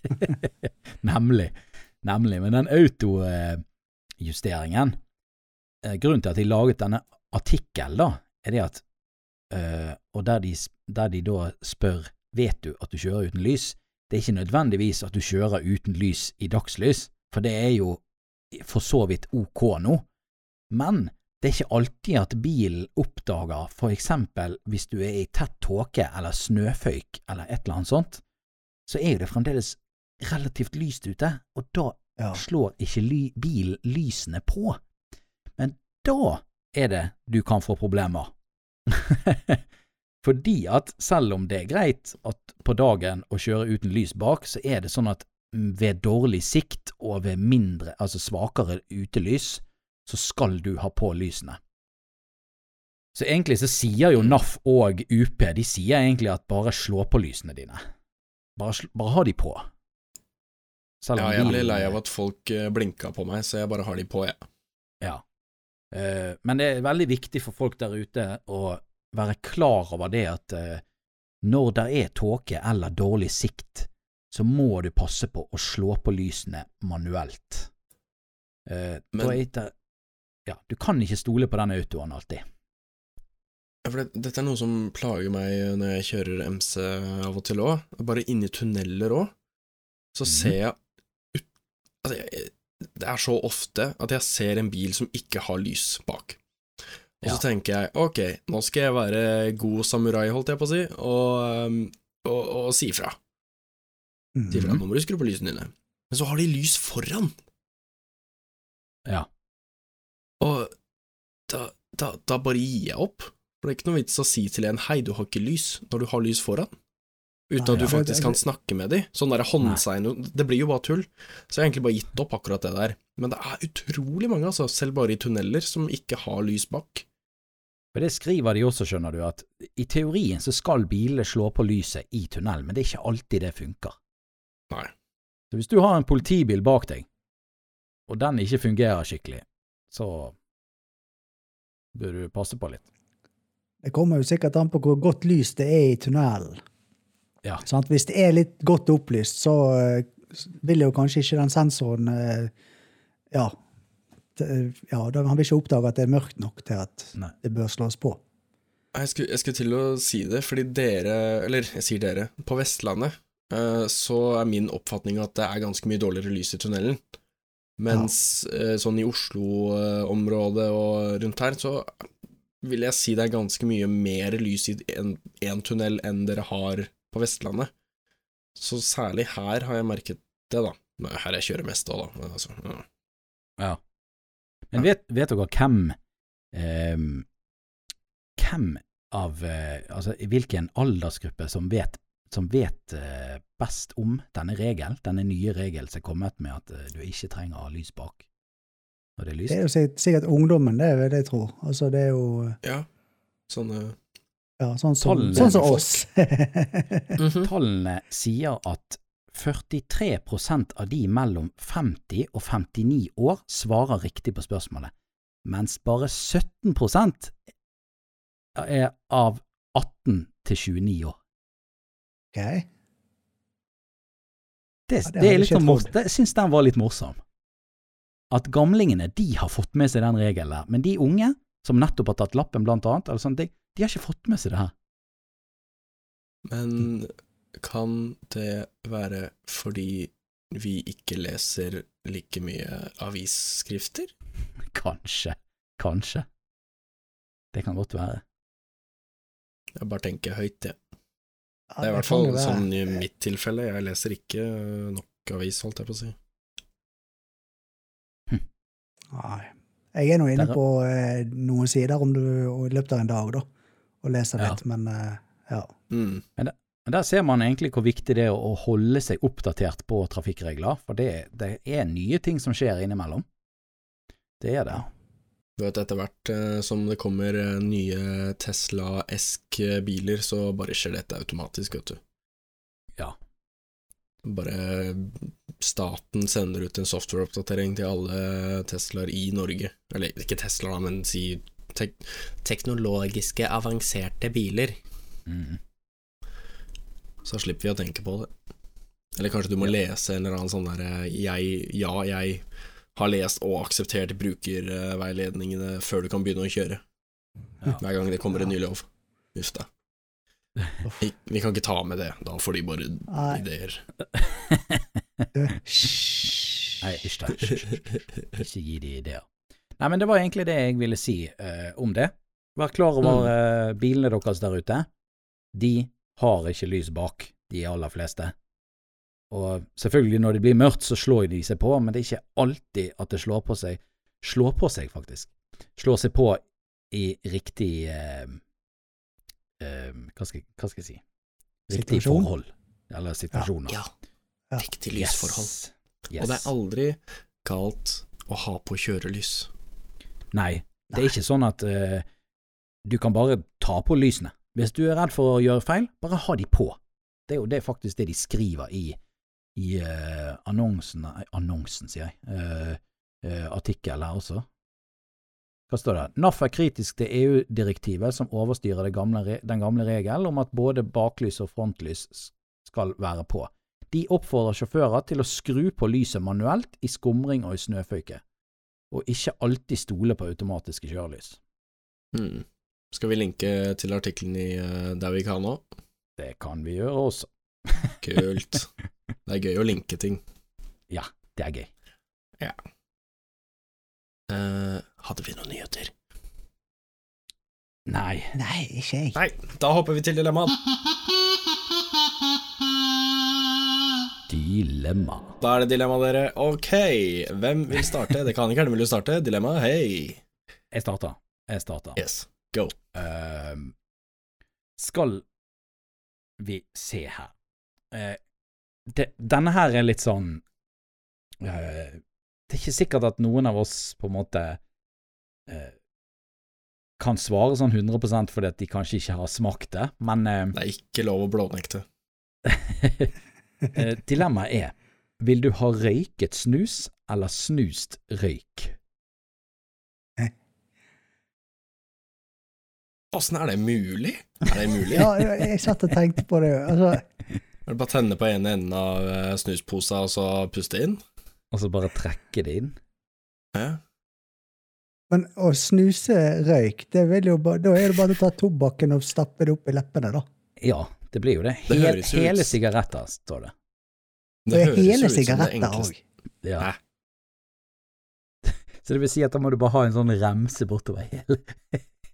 Nemlig. Nemlig. Men den autojusteringen eh, Grunnen til at de laget denne artikkelen, da, er det at eh, Og der de, der de da spør Vet du at du kjører uten lys? Det er ikke nødvendigvis at du kjører uten lys i dagslys, for det er jo for så vidt ok nå. Men det er ikke alltid at bilen oppdager, for eksempel hvis du er i tett tåke eller snøføyk eller et eller annet sånt, så er jo det fremdeles relativt lyst ute, og da Ja. slår ikke ly bilen lysene på. Men da er det du kan få problemer. Fordi at selv om det er greit at på dagen å kjøre uten lys bak, så er det sånn at ved dårlig sikt og ved mindre, altså svakere utelys, så skal du ha på lysene. Så egentlig så sier jo NAF og UP, de sier egentlig at bare slå på lysene dine. Bare, bare ha de på. Selv Ja, jeg ble lei av at folk blinker blinka på meg, så jeg bare har de på, jeg. Ja. Eh, men det er veldig viktig for folk der ute å være klar over det at eh, når det er tåke eller dårlig sikt, så må du passe på å slå på lysene manuelt. Eh, Men- ja, du kan ikke stole på den autoen alltid. Ja, For det, dette er noe som plager meg når jeg kjører MC av og til òg. Bare inni tunneler òg, så Mhm. ser jeg ut Altså, jeg, det er så ofte at jeg ser en bil som ikke har lys bak. Og så Ja. tenker jeg ok, nå skal jeg være god samurai, holdt jeg på å si, og, um, og, og si fra. Mm. Si fra, nå må du skru på lysene dine. Men så har de lys foran, Ja. Da, da, da bare gir jeg opp. For det er ikke noe vits å si til en hei, du har ikke lys, når du har lys foran. Uten Nei, at du faktisk kan snakke med dem. Sånn der håndsign Det blir jo bare tull. Så jeg har egentlig bare gitt opp akkurat det der. Men det er utrolig mange, altså, selv bare i tunneler, som ikke har lys bak. For det skriver de også, skjønner du, at i teorien så skal bilene slå på lyset i tunnel, men det er ikke alltid det funker. Nei. Så hvis du har en politibil bak deg, og den ikke fungerer skikkelig, så bør du passe på litt. Det kommer jo sikkert an på hvor godt lys det er i tunnelen. Ja. Sånn Hvis det er litt godt opplyst, så eh, vil jo kanskje ikke den sensoren eh, Ja, ja da, han vil ikke oppdage at det er mørkt nok til at Nei. det bør slås på. Jeg skulle, jeg skulle til å si det, fordi dere, eller jeg sier dere, på Vestlandet eh, så er min oppfatning at det er ganske mye dårligere lys i tunnelen. Mens ja. sånn i Oslo-området og rundt her, så vil jeg si det er ganske mye mer lys i én tunnel enn dere har på Vestlandet. Så særlig her har jeg merket det, da. Her jeg kjører mest òg, da. Men altså, ja. Ja. Men vet, vet dere hvem eh, Hvem av eh, Altså hvilken aldersgruppe som vet, som vet eh, best om denne regelen, denne nye regelen som er kommet med at eh, du ikke trenger å ha lys bak når det er lyst? Det er jo sikkert, ungdommen, det er det jeg tror. Altså, det er jo ja. Sånn eh, ja, sånn som, Tallene sånn som oss. mhm. Tallene sier at 43% av de mellom 50 og 59 år svarer riktig på spørsmålet, mens bare 17% er av 18 til 29 år. Ok. Det, Ja, det det, er litt sånn. Jeg syns den var litt morsom. At gamlingene de har fått med seg den regelen der, men de unge, som nettopp har tatt lappen blant annet, eller sånt, de, de har ikke fått med seg det her. Men kan det være fordi vi ikke leser like mye avisskrifter? Kanskje. Kanskje. Det kan godt være. Jeg bare tenker høyt, jeg. Ja, Det er i hvert fall sånn i mitt tilfelle. Jeg leser ikke nok avis, holdt jeg på å si. Nei. Jeg er nå inne på eh, noen sider om du i løpet av en dag, da, og leser Ja. litt, men eh, ja. Mm. Men der ser man egentlig hvor viktig det er å å holde seg oppdatert på trafikkregler, for det, det er nye ting som skjer innimellom. Det er det. Du vet, etter hvert eh, som det kommer eh, nye Tesla-esk-biler, så bare skjer dette automatisk, vet du. Ja. Bare staten sender ut en software-oppdatering til alle Teslaer i Norge. Eller ikke Tesla, da, men si tek teknologiske, avanserte biler, Mm. så slipper vi å tenke på det. Eller kanskje du må lese en eller annen sånn derre jeg, Ja, jeg har lest og akseptert brukerveiledningene før du kan begynne å kjøre. Ja. Hver gang det kommer en ny lov. Uff da. Vi, vi kan ikke ta med det, da får de bare Nei. ideer. Nei, hysj da. Ikke gi de ideer. Nei, men det var egentlig det jeg ville si uh, om det. Vær klar over uh, bilene deres der ute. De har ikke lys bak, de aller fleste. Og selvfølgelig, når det blir mørkt, så slår de seg på, men det er ikke alltid at det slår på seg. Slår på seg, faktisk. Slår seg på i riktig eh, eh, hva, skal, hva skal jeg si? Riktig Situasjon? forhold. Eller situasjoner. Ja. Ja. Riktig lysforhold. Yes. Og det er aldri galt å ha på kjørelys. Nei, det er ikke sånn at eh, du kan bare ta på lysene. Hvis du er redd for å gjøre feil, bare ha de på. Det er jo det er faktisk det de skriver i, i eh, annonsen Annonsen, sier jeg. Uh, artikkel her også. Hva står det? NAF er kritisk til EU-direktivet som overstyrer gamle, den gamle regelen om at både baklys og frontlys skal være på. De oppfordrer sjåfører til å skru på lyset manuelt i skumring og i snøføyke og ikke alltid stole på automatiske kjørelys. Hmm. Skal vi linke til artikkelen i uh, Der vi kan nå? Det kan vi gjøre også. Kult. Det er gøy å linke ting. Ja, Det er gøy. Eh, hadde vi noen nyheter? Nei. Nei, ikke jeg. Nei, da hopper vi til dilemmaet. Dilemma. Da er det dilemma, dere. Ok, hvem vil starte? Det kan ikke Erne vil du starte. Dilemma, hei. Jeg starter. Jeg starter. Yes, go. Uh, skal vi se her Eh, det, Denne her er litt sånn eh, Det er ikke sikkert at noen av oss på en måte eh, kan svare sånn 100% fordi at de kanskje ikke har smakt det, men eh, Det er ikke lov å blånekte. Dilemmaet er Vil du ha røyket snus eller snust røyk? Åssen er det mulig? Er det mulig? Ja, jeg jeg satt og tenkte på det. Altså, bare å tenne på ene enden av eh, snusposa og så puste inn? Og så bare trekke det inn? Ja. men å snuse røyk, det vil jo bare, da er det bare å ta tobakken og stappe det opp i leppene, da. Ja, det blir jo det. Det høres jo ut- hele sigaretter, står det. Det det høres hele ut som det sigaretter enkleste. òg. Ja. Hæ? Så det vil si at da må du bare ha en sånn remse bortover hele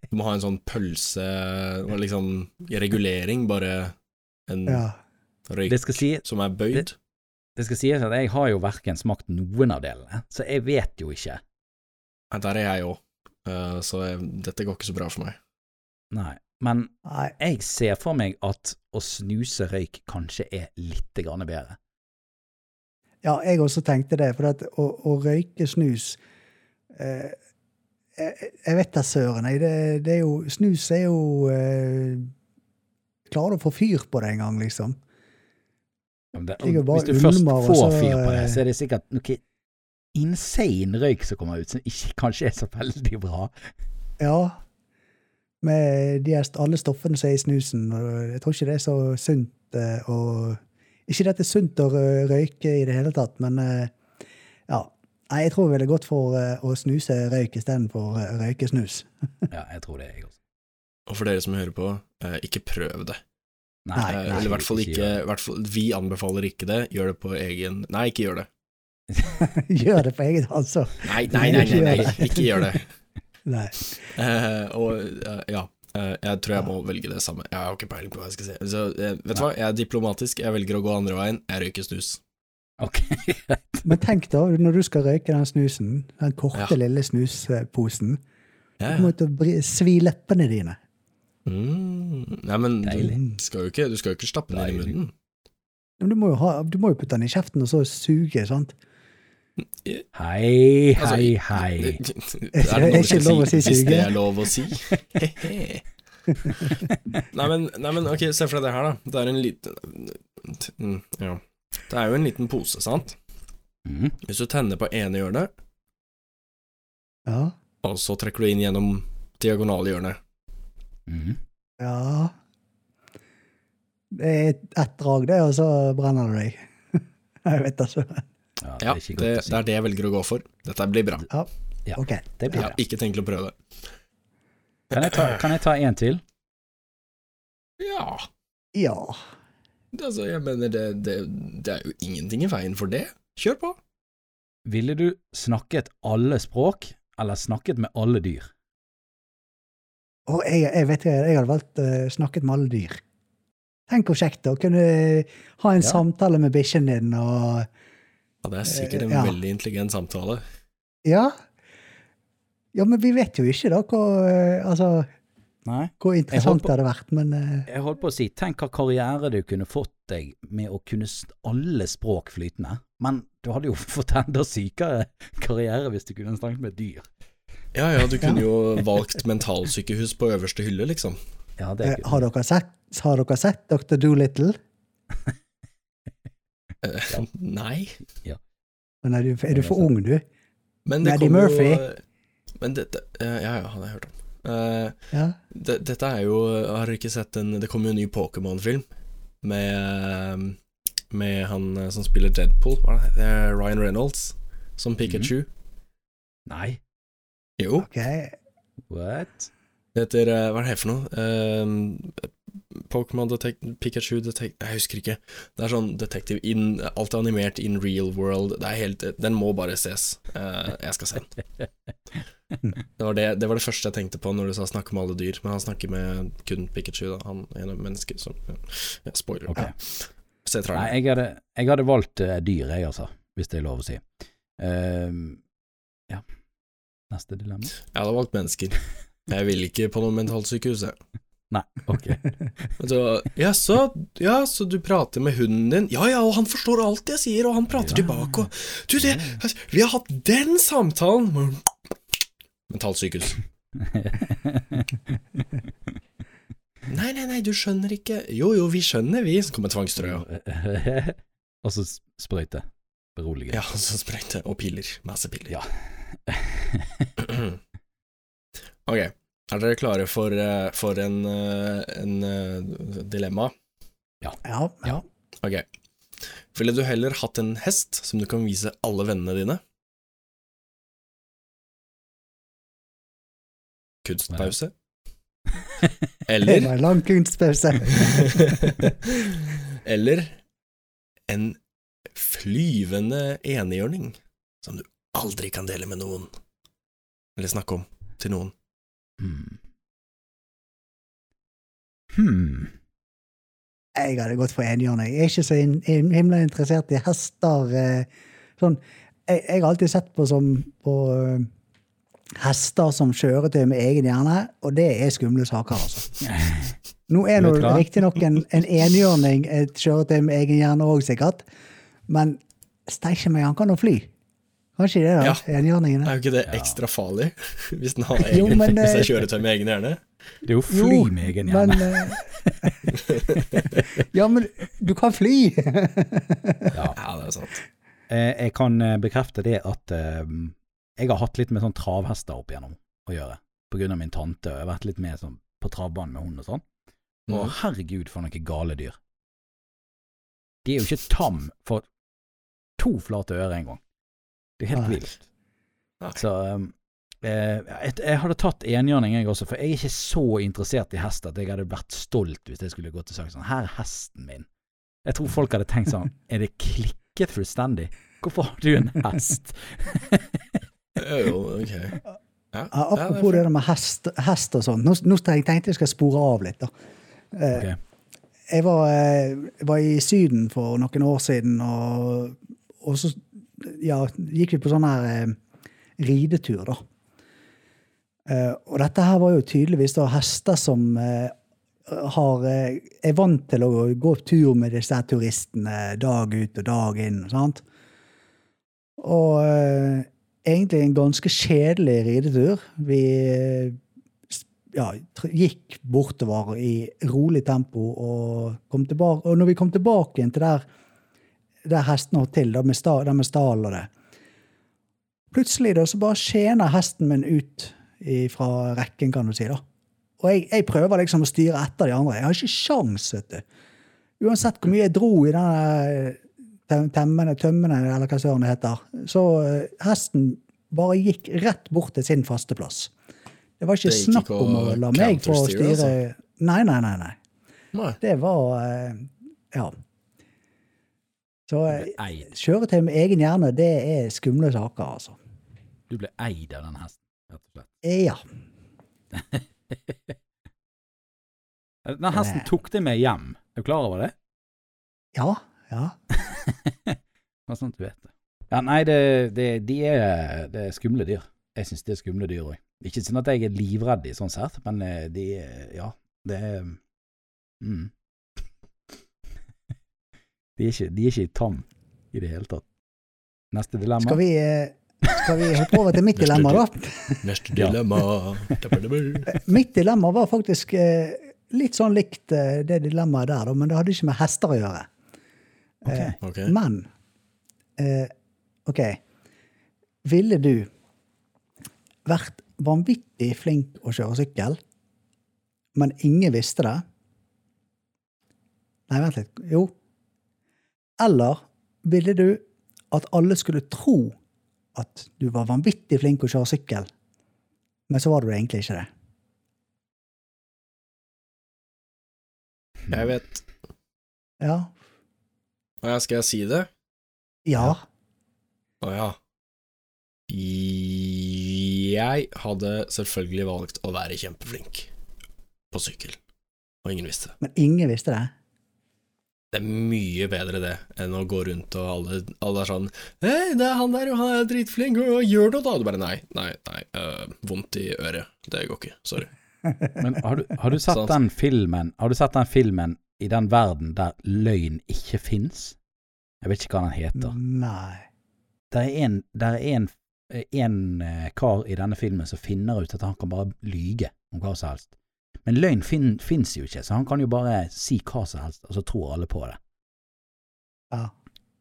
Du må ha en sånn pølse liksom regulering, bare en Ja. Røyk Det skal, si, som er bøyd. det skal sies at jeg har jo verken smakt noen av delene, så jeg vet jo ikke. Nei, Der er jeg òg, så jeg, dette går ikke så bra for meg. Nei. Men jeg ser for meg at å snuse røyk kanskje er litt grann bedre. ja, jeg også tenkte det, for at å, å røyke snus uh, jeg, jeg vet da søren, jeg. Det, det er jo Snus er jo eh, Klarer du å få fyr på det en gang, liksom? Det, hvis du først ulmer, får så, fyr på det, så er det sikkert noe insane røyk som kommer ut, som ikke kanskje er så veldig bra. Ja. Med de her, alle stoffene som er i snusen. og Jeg tror ikke det er så sunt eh, å Ikke at det er sunt å røyke i det hele tatt, men eh, ja. Nei, jeg tror jeg ville gått for eh, å snuse røyk istedenfor røyke snus. Ja, jeg tror det, jeg også. Og for dere som hører på, eh, ikke prøv det. Nei, nei, Eller i hvert fall ikke, hvert fall, Vi anbefaler ikke det. Gjør det på egen Nei, ikke gjør det. Gjør det på eget altså. Nei, nei, nei, nei, nei, Ikke gjør det. Nei. Uh, og uh, ja, uh, jeg tror jeg må velge det samme. Jeg har ikke peiling på hva jeg skal si. Så, vet du hva, jeg er diplomatisk, jeg velger å gå andre veien. Jeg røyker snus. Ok, Men tenk da, når du skal røyke den snusen, den korte, Ja. lille snusposen, Ja, du kommer til å svi leppene dine. Mm. Nei, men du skal, jo ikke, du skal jo ikke stappe den i munnen. Men du må jo, ha, du må jo putte den i kjeften og så suge, sant? Hei, Altså, hei, hei. Er Er det ikke vi skal lov å si Hvis det er lov å si? nei, men, nei, men ok, se for deg det her, da. Det er en liten mm, Ja. Det er jo en liten pose, sant? Mm. Hvis du tenner på ene hjørnet, Ja. og så trekker du inn gjennom diagonalhjørne. Mhm. Ja Det er ett drag, det, og så brenner du deg. Jeg vet altså. Ja, det er det, det er det jeg velger å gå for. Dette blir bra. Ja, Ja, ok. det blir Jeg har ikke tenkt å prøve det. Kan jeg ta, kan jeg ta en til? Ja, Ja. altså, jeg mener det, det, det er jo ingenting i veien for det. Kjør på. Ville du snakket alle språk, eller snakket med alle dyr? Og jeg, jeg vet ikke, jeg hadde valgt uh, snakket med alle dyr. Tenk hvor kjekt å kunne ha en Ja. samtale med bikkjen din og Ja, det er sikkert en Ja. veldig intelligent samtale. Ja. Ja, men vi vet jo ikke da hvor, uh, altså, Nei. hvor interessant på- det hadde vært, men uh... Jeg holdt på å si, tenk hva karriere du kunne fått deg med å kunne alle språk flytende. Men du hadde jo fått enda sykere karriere hvis du kunne snakket med dyr. Ja ja, du kunne jo valgt mentalsykehus på øverste hylle, liksom. Ja, det eh, er har, dere sett, har dere sett Dr. Doolittle? ja. Nei. Men er du, er du for ung, du? Men kommer Murphy. jo Men dette eh, Ja ja, har jeg hørt om. Uh, Ja. det, dette er jo Har du ikke sett en Det kommer jo en ny Pokémon-film med eh, Med han eh, som spiller Deadpool, hva er det? Er Ryan Reynolds som Pikachu. Nei, Jo, Okay. what? det heter eh, Hva er det her for noe? Uh, Pokémon Detect... Pikachu Detect... Jeg husker ikke. Det er sånn detektiv in Alt er animert in real world. Det er helt Den må bare ses. Uh, jeg skal se den. Det var det, det var det første jeg tenkte på når du sa 'snakke med alle dyr', men han snakker med kun Pikachu, da. Han er en menneske som ja, Spoiler. Ok. Se Nei, jeg hadde, jeg hadde valgt uh, dyr, jeg, altså. Hvis det er lov å si. Ehm, ja. Neste dilemma? Jeg hadde valgt mennesker. Jeg vil ikke på noe mentalsykehus, jeg. Nei, ok. Så, ja, så, ja, så du prater med hunden din? Ja ja, og han forstår alt jeg sier, og han prater Ja. tilbake, og Du, det Vi har hatt den samtalen! Mentalsykehus. Nei, nei, nei, du skjønner ikke. Jo jo, vi skjønner, vi. Så kommer tvangstrøya. Og så sprøyte. Berolige. Ja, så sprøyte. Og piller. Masse piller. Ja. ok, er dere klare for, eh, for en, eh, en eh, dilemma? Ja. ja. Ok. Ville du heller hatt en hest som du kan vise alle vennene dine? Kunstpause? Eller en lang kunstpause. Eller en flyvende enhjørning som du aldri kan dele med noen, eller snakke om til noen. Hmm. Hmm. Jeg hadde gått for enhjørning. Jeg er ikke så himla interessert i hester. eh, Sånn. Jeg, jeg har alltid sett på som på eh, hester som kjøretøy med egen hjerne, og det er skumle saker, altså. Nå er nå riktignok en, en enhjørning et kjøretøy med egen hjerne òg, sikkert, men steike meg, han kan jo fly. Kanskje det, da? Ja. Enhjørningene. Er jo ikke det Ja. ekstra farlig, hvis den har Jo, egen, men, hvis det eh, kjøretøy med egen hjerne? Det er jo fly med egen men hjerne. eh, Ja, men du kan fly! Ja. Ja, det er sant. Eh, Jeg kan bekrefte det at jeg har hatt litt med sånn travhester opp igjennom å gjøre. På grunn av min tante, og jeg har vært litt med sånn, på travbanen med hund og sånn. Og Mm. herregud, for noen gale dyr. De er jo ikke tam for to flate ører engang. Det er helt Nei. vilt. Nei. Så um, eh, jeg, jeg hadde tatt enhjørning, jeg også, for jeg er ikke så interessert i hest at jeg hadde vært stolt hvis jeg skulle gått og sagt sånn Her er hesten min. Jeg tror folk hadde tenkt sånn Er det klikket fullstendig? Hvorfor har du en hest? Jo, ok. Ja, Ja, ja, apropos det det er med hest, hest og sånn. Nå, nå tenkte jeg jeg skal spore av litt. da. Eh, Ok. Jeg var, eh, jeg var i Syden for noen år siden, og, og så ja, gikk vi på sånn her eh, ridetur, da. Eh, og dette her var jo tydeligvis da hester som eh, har, eh, er vant til å gå tur med disse turistene dag ut og dag inn. sant? Og eh, egentlig en ganske kjedelig ridetur. Vi eh, ja, gikk bortover i rolig tempo, og, kom tilbake, og når vi kom tilbake igjen til der, der hesten holdt til, der med, sta, der med stall og det Plutselig da, så bare skjener hesten min ut fra rekken, kan du si. da. Og jeg, jeg prøver liksom å styre etter de andre. Jeg har ikke sjans, vet du. Uansett hvor mye jeg dro i den temmene, tømmene, eller hva søren det heter, så eh, hesten bare gikk rett bort til sin faste plass. Det var ikke Det snakk om å la meg få counterstyre, styre altså? Nei, nei, nei. nei. Nei. Det var eh, Ja. Så eh, kjøretøy med egen hjerne, det er skumle saker, altså. Du ble eid av den hesten, rett og slett. Ja. Den hesten tok deg med hjem. Er du klar over det? Ja. Ja. Bare sånn at du vet det. Ja, nei, det, det, de er, det er skumle dyr. Jeg syns det er skumle dyr òg. Ikke sånn at jeg er livredd i sånn sett, men eh, de Ja, det er mm. De er ikke, de er ikke tam i det hele tatt. Neste dilemma. Skal vi, eh, skal vi hoppe over til mitt dilemma, da? Neste dilemma. Mitt dilemma var faktisk eh, litt sånn likt eh, det dilemmaet der, men det hadde ikke med hester å gjøre. Okay. Okay. Men eh, OK. Ville du vært vanvittig flink å kjøre sykkel, men ingen visste det? Nei, vent litt. Jo. Eller ville du at alle skulle tro at du var vanvittig flink å kjøre sykkel, men så var du egentlig ikke det? Jeg vet. Ja. Å skal jeg si det? Ja. Å ja. Jeg hadde selvfølgelig valgt å være kjempeflink på sykkel, og ingen visste det. Men ingen visste det? Det er mye bedre det enn å gå rundt og alle, alle er sånn Hei, det er han der, og han er dritflink, og gjør noe da? Og Du bare nei, nei, nei, øh, vondt i øret. Det går ikke. Sorry. Men har du, har du sett sånn. den filmen Har du sett den filmen i den verden der løgn ikke fins? Jeg vet ikke hva den heter. Nei. Det er en, der er en, en eh, kar i denne filmen som finner ut at han kan bare lyge om hva som helst. Men løgn fin, fins jo ikke, så han kan jo bare si hva som helst, og så tror alle på det. Ja.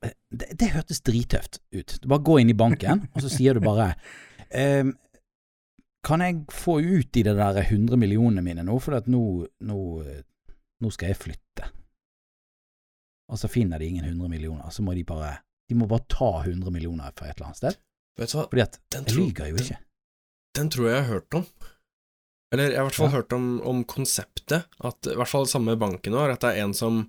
Eh, Det, det hørtes drittøft ut. Du bare går inn i banken, og så sier du bare ehm, Kan jeg få ut i det der 100 millionene mine nå, for at nå, nå, nå skal jeg flytte. Og så finner de ingen 100 millioner, så må de bare De må bare ta 100 millioner fra et eller annet sted. Vet du hva, Fordi at Den jeg lyver jo den- ikke. den tror jeg jeg har hørt om. Eller jeg har i hvert fall Ja. hørt om, om konseptet, at i hvert fall samme banken har, at det er en som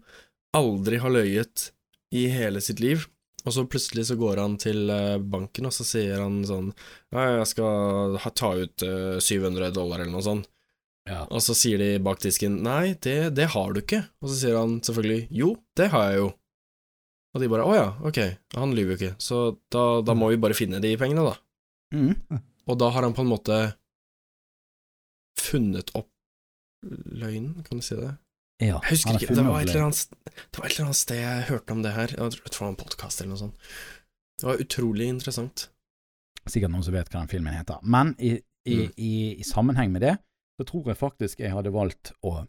aldri har løyet i hele sitt liv, og så plutselig så går han til eh, banken, og så sier han sånn Ja, jeg skal ta ut eh, 700 dollar, eller noe sånt. Ja. Og så sier de bak disken nei, det, det har du ikke. Og så sier han selvfølgelig jo, det har jeg jo. Og de bare å ja, ok, han lyver jo ikke, så da, da må vi bare finne de pengene, da. Mm. Og da har han på en måte funnet opp løgnen, kan du si det? ja. Jeg husker ikke, det var, et eller annet, det var et eller annet sted jeg hørte om det her, jeg tror det var en podkast eller noe sånt. Det var utrolig interessant. Sikkert noen som vet hva den filmen heter. Men i, i, Mm. i, i sammenheng med det, så tror jeg faktisk jeg hadde valgt å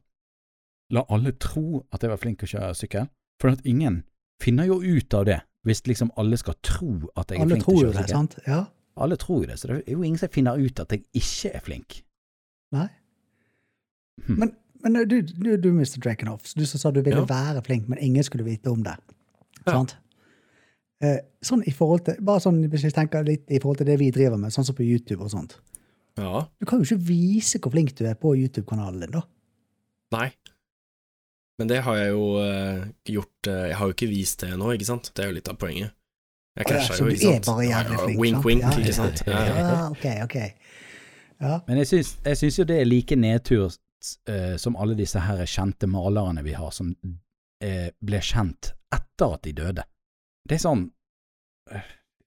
la alle tro at jeg var flink til å kjøre sykkel. For at ingen finner jo ut av det, hvis liksom alle skal tro at jeg er Alle flink til tror å jo kjøre det, sykkel. sant? Ja. Alle tror jo det, så det er jo ingen som finner ut at jeg ikke er flink. Nei. Hm. Men, men du, du, du Mr. Drakenhoff, du som sa du ville Ja. være flink, men ingen skulle vite om det. Ja. Sant? Eh, sånn i forhold til, bare sånn hvis vi tenker litt i forhold til det vi driver med, sånn som på YouTube og sånt. Ja, Du kan jo ikke vise hvor flink du er på YouTube-kanalen din, da. nei. Men det har jeg jo uh, gjort uh, Jeg har jo ikke vist det ennå, ikke sant? Det er jo litt av poenget. Jeg krasja jo, ikke sant? jævlig Ja, ja, Ja, ikke sant? Ja, ok, ok. Ja. Men jeg syns, jeg syns jo det er like nedtur uh, som alle disse her kjente malerne vi har, som uh, ble kjent etter at de døde. Det er sånn eh,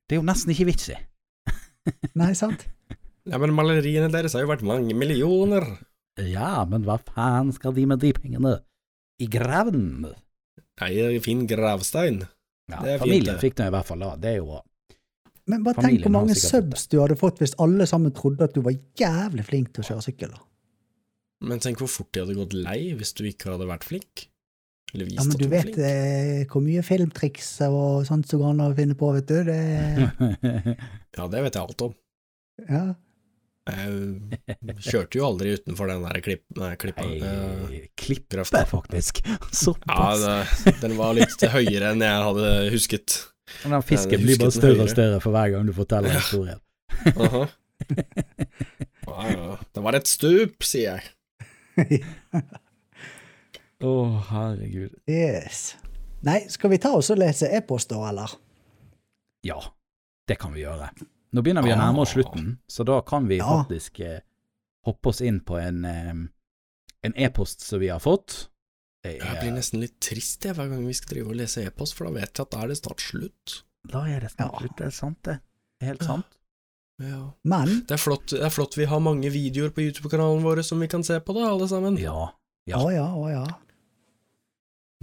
Det er jo nesten ikke vits i. Nei, sant? ja, men maleriene deres har jo vært mange millioner. Ja, men hva faen skal de med de pengene? I graven? Nei, fin gravstein. Ja, Det er fint, familien det. fikk nå i hvert fall da. Det er jo bra. Men bare tenk hvor mange subs du hadde fått hvis alle sammen trodde at du var jævlig flink til å kjøre sykkel. da. Men tenk hvor fort de hadde gått lei hvis du ikke hadde vært flink. Eller vist Ja, men at du du vet flink. eh, hvor mye filmtriks og sånt som går an å finne på, vet du. Det, Ja, det vet jeg alt om. ja. Jeg kjørte jo aldri utenfor den der klipp, nei, klippa. Eh, Nei, klippe, Krafta. faktisk. Ja, Såpass. det, den var litt høyere enn jeg hadde husket. Og den fisken blir bare større og større for hver gang du forteller historien. Aha. Ja, ja. Det var et stup, sier jeg. Å, herregud. Yes. Nei, skal vi ta oss og lese e-post da, eller? Ja, det kan vi gjøre. Nå begynner vi å nærme oss Ah. slutten, så da kan vi Ja. faktisk eh, hoppe oss inn på en eh, en e-post som vi har fått. Det Jeg blir nesten litt trist jeg, hver gang vi skal drive og lese e-post, for da vet jeg at da er det snart slutt. da er det snart Ja. slutt, det er sant det. Det er helt sant. Ja. Men Det er flott, det er flott vi har mange videoer på YouTube-kanalen vår som vi kan se på, da, alle sammen. Ja. Ja. Å ja, å ja.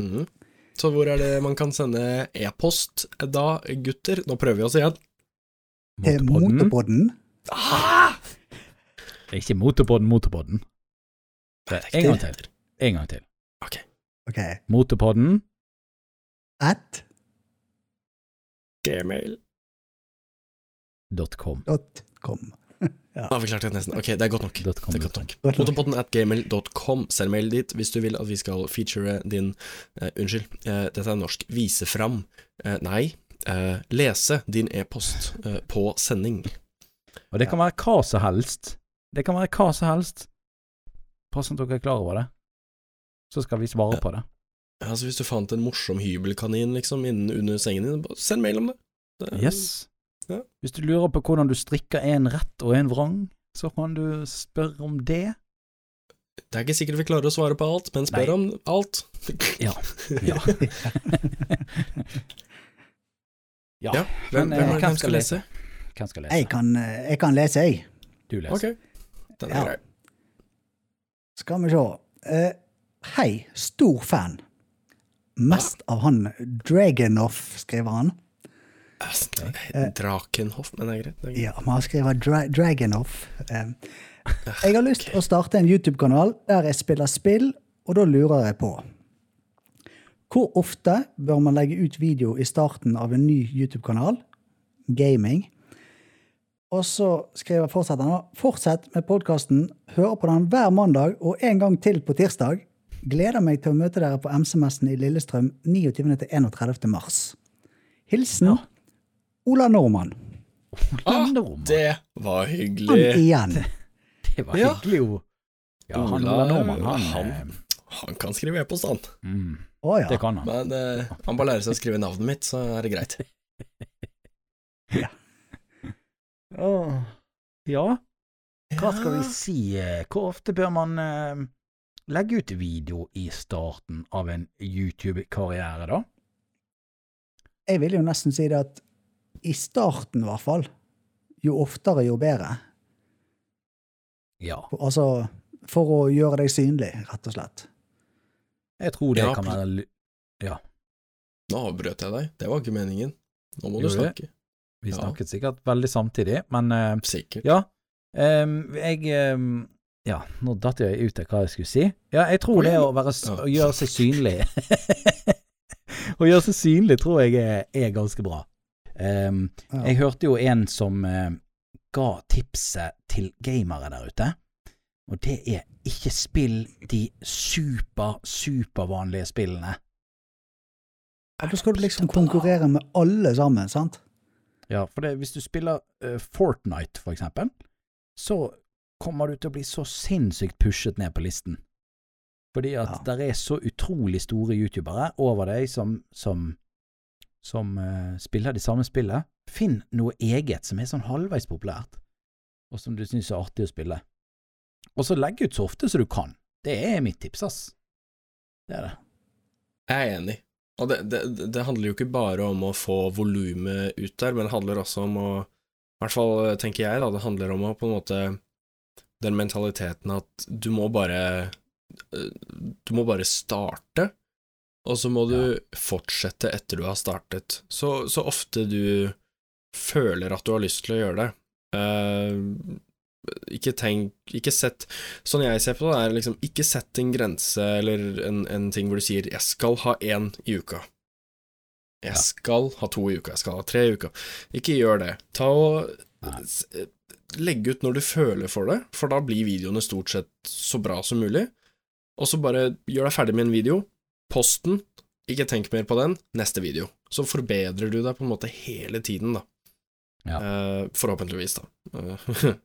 Mm. Så hvor er det man kan sende e-post da, gutter? Nå prøver vi oss igjen. Motorpodden. Motorpodden. Ah! Det er Ikke Motorpodden, Motorpodden. Det er En gang til. En gang til. Ok. Motorpodden. At Gmail. Dot com. com. Da har vi klart det nesten. Ok, det er godt nok. Com, Det er godt nok. Godt at gmail.com. Send mail dit hvis du vil at vi skal feature din uh, Unnskyld, uh, dette er norsk. Vise fram Uh, Nei, eh, lese din e-post på sending. Og det kan være hva som helst. Det kan være hva som helst. Pass at dere er klar over det. Så skal vi svare Ja. på det. Ja, Altså Hvis du fant en morsom hybelkanin liksom innen under sengen din, bare send mail om det. det Yes. Ja. Hvis du lurer på hvordan du strikker en rett og en vrang, så kan du spørre om det. Det er ikke sikkert vi klarer å svare på alt, men spør Nei. om alt. Ja. Ja. ja. Ja, Hvem, Men, hvem eh, er hvem skal skal lese? Hvem skal lese? Jeg kan, eh, jeg kan lese, jeg. Du leser. Ok, den er Ja. grei. Skal vi se. Hei, stor fan. Mest av han Dragonhoff, skriver han. Drakenhoff, men det er greit. Det er greit. Ja, men han skriver dra Dragonoff. Eh, jeg har lyst til å starte en YouTube-kanal der jeg spiller spill, og da lurer jeg på Hvor ofte bør man legge ut video i starten av en ny YouTube-kanal? Gaming. Og så skriver fortsetter han Fortsett med podkasten. Hører på den hver mandag og en gang til på tirsdag. Gleder meg til å møte dere på MC-messen i Lillestrøm 29. til 31. mars. Hilsen Ola Normann. Ah, Normann. det var hyggelig. Han igjen. Det var Ja. hyggelig, jo. Ja, han Ola, Ola han, han- Han kan skrive e-post, han. eh, mm, Oh, ja. Det kan han. Men eh, han bare lærer seg å skrive navnet mitt, så er det greit. Åh. Ja, hva skal vi si? eh, Hvor ofte bør man eh, legge ut video i starten av en YouTube-karriere, da? Jeg vil jo nesten si det at i starten, i hvert fall, jo oftere, jo bedre. Ja, Altså for å gjøre deg synlig, rett og slett. jeg tror det Ja, kan være Ja. Nå avbrøt jeg deg. Det var ikke meningen. Nå må du Gjorde snakke. Vi Ja. snakket sikkert veldig samtidig, men uh, Sikkert. ja. Um, jeg ehm, Ja, nå datt jeg ut av hva jeg skulle si. Ja, jeg tror det å, være, å gjøre seg synlig Å gjøre seg synlig tror jeg er, er ganske bra. Um, Ja. Jeg hørte jo en som uh, ga tipset til gamere der ute, og det er ikke spill de super, supervanlige spillene. Ja, da skal du liksom konkurrere med alle sammen, sant? Ja, for det, hvis du spiller uh, Fortnite, for eksempel, så kommer du til å bli så sinnssykt pushet ned på listen. Fordi at Ja. det er så utrolig store youtubere over deg som, som, som uh, spiller det samme spillet. Finn noe eget som er sånn halvveis populært, og som du syns er artig å spille. Og så legg ut så ofte som du kan. Det er mitt tips, ass. Det er det. Jeg er enig. Og det, det, det handler jo ikke bare om å få volumet ut der, men det handler også om å I hvert fall tenker jeg, da, det handler om å på en måte Den mentaliteten at du må bare eh, Du må bare starte, og så må du fortsette etter du har startet. Så, så ofte du føler at du har lyst til å gjøre det. Uh, ikke tenk Ikke sett Sånn jeg ser på det, er liksom ikke sett en grense eller en, en ting hvor du sier 'jeg skal ha én i uka'. Jeg skal ha to i uka, jeg skal ha tre i uka. Ikke gjør det. Ta og Nei. Legge ut når du føler for det, for da blir videoene stort sett så bra som mulig. Og så bare gjør deg ferdig med en video, post den, ikke tenk mer på den, neste video. Så forbedrer du deg på en måte hele tiden, da. Ja. Eh, forhåpentligvis, da. Eh,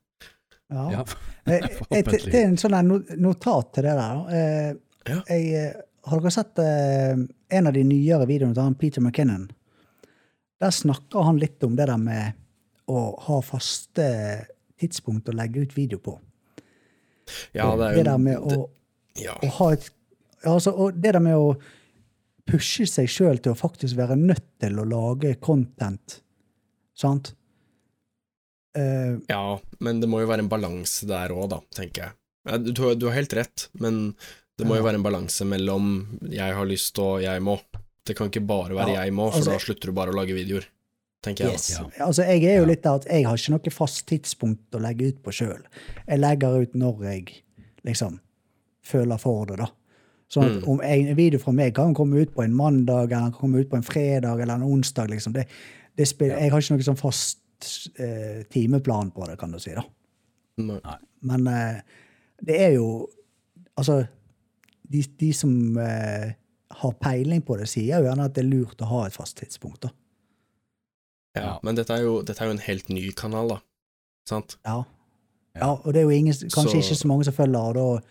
Ja. Ja, Det er til, til en sånn notat til det der. Eh, Ja. jeg, eh, har dere sett eh, en av de nyere videoene til han Peter McKinnon? Der snakker han litt om det der med å ha faste tidspunkt å legge ut video på. ja, det er jo det der med å, det, ja. å ha et altså, og Det der med å pushe seg sjøl til å faktisk være nødt til å lage content. Sant? Uh, ja, men det må jo være en balanse der òg, da, tenker jeg. Du, du har helt rett, men det må jo være en balanse mellom jeg har lyst og jeg må. Det kan ikke bare være Ja, jeg må, for altså- da slutter du bare å lage videoer, tenker jeg. Yes. Ja. Altså, jeg er jo litt der at jeg har ikke noe fast tidspunkt å legge ut på sjøl. Jeg legger ut når jeg liksom føler for det, da. Sånn at Mm. om en video fra meg kan komme ut på en mandag, eller kan komme ut på en fredag eller en onsdag, liksom. Det, det spiller, Jeg har ikke noe sånn fast eh, timeplan på det, kan du si, da. Nei. Men eh, det er jo Altså, de, de som eh, har peiling på det, sier jo gjerne at det er lurt å ha et fast tidspunkt, da. Ja, Ja. men dette er, jo, dette er jo en helt ny kanal, da. Sant? Ja. Ja. ja. Og det er jo ingen, kanskje Så- ikke så mange som følger, og da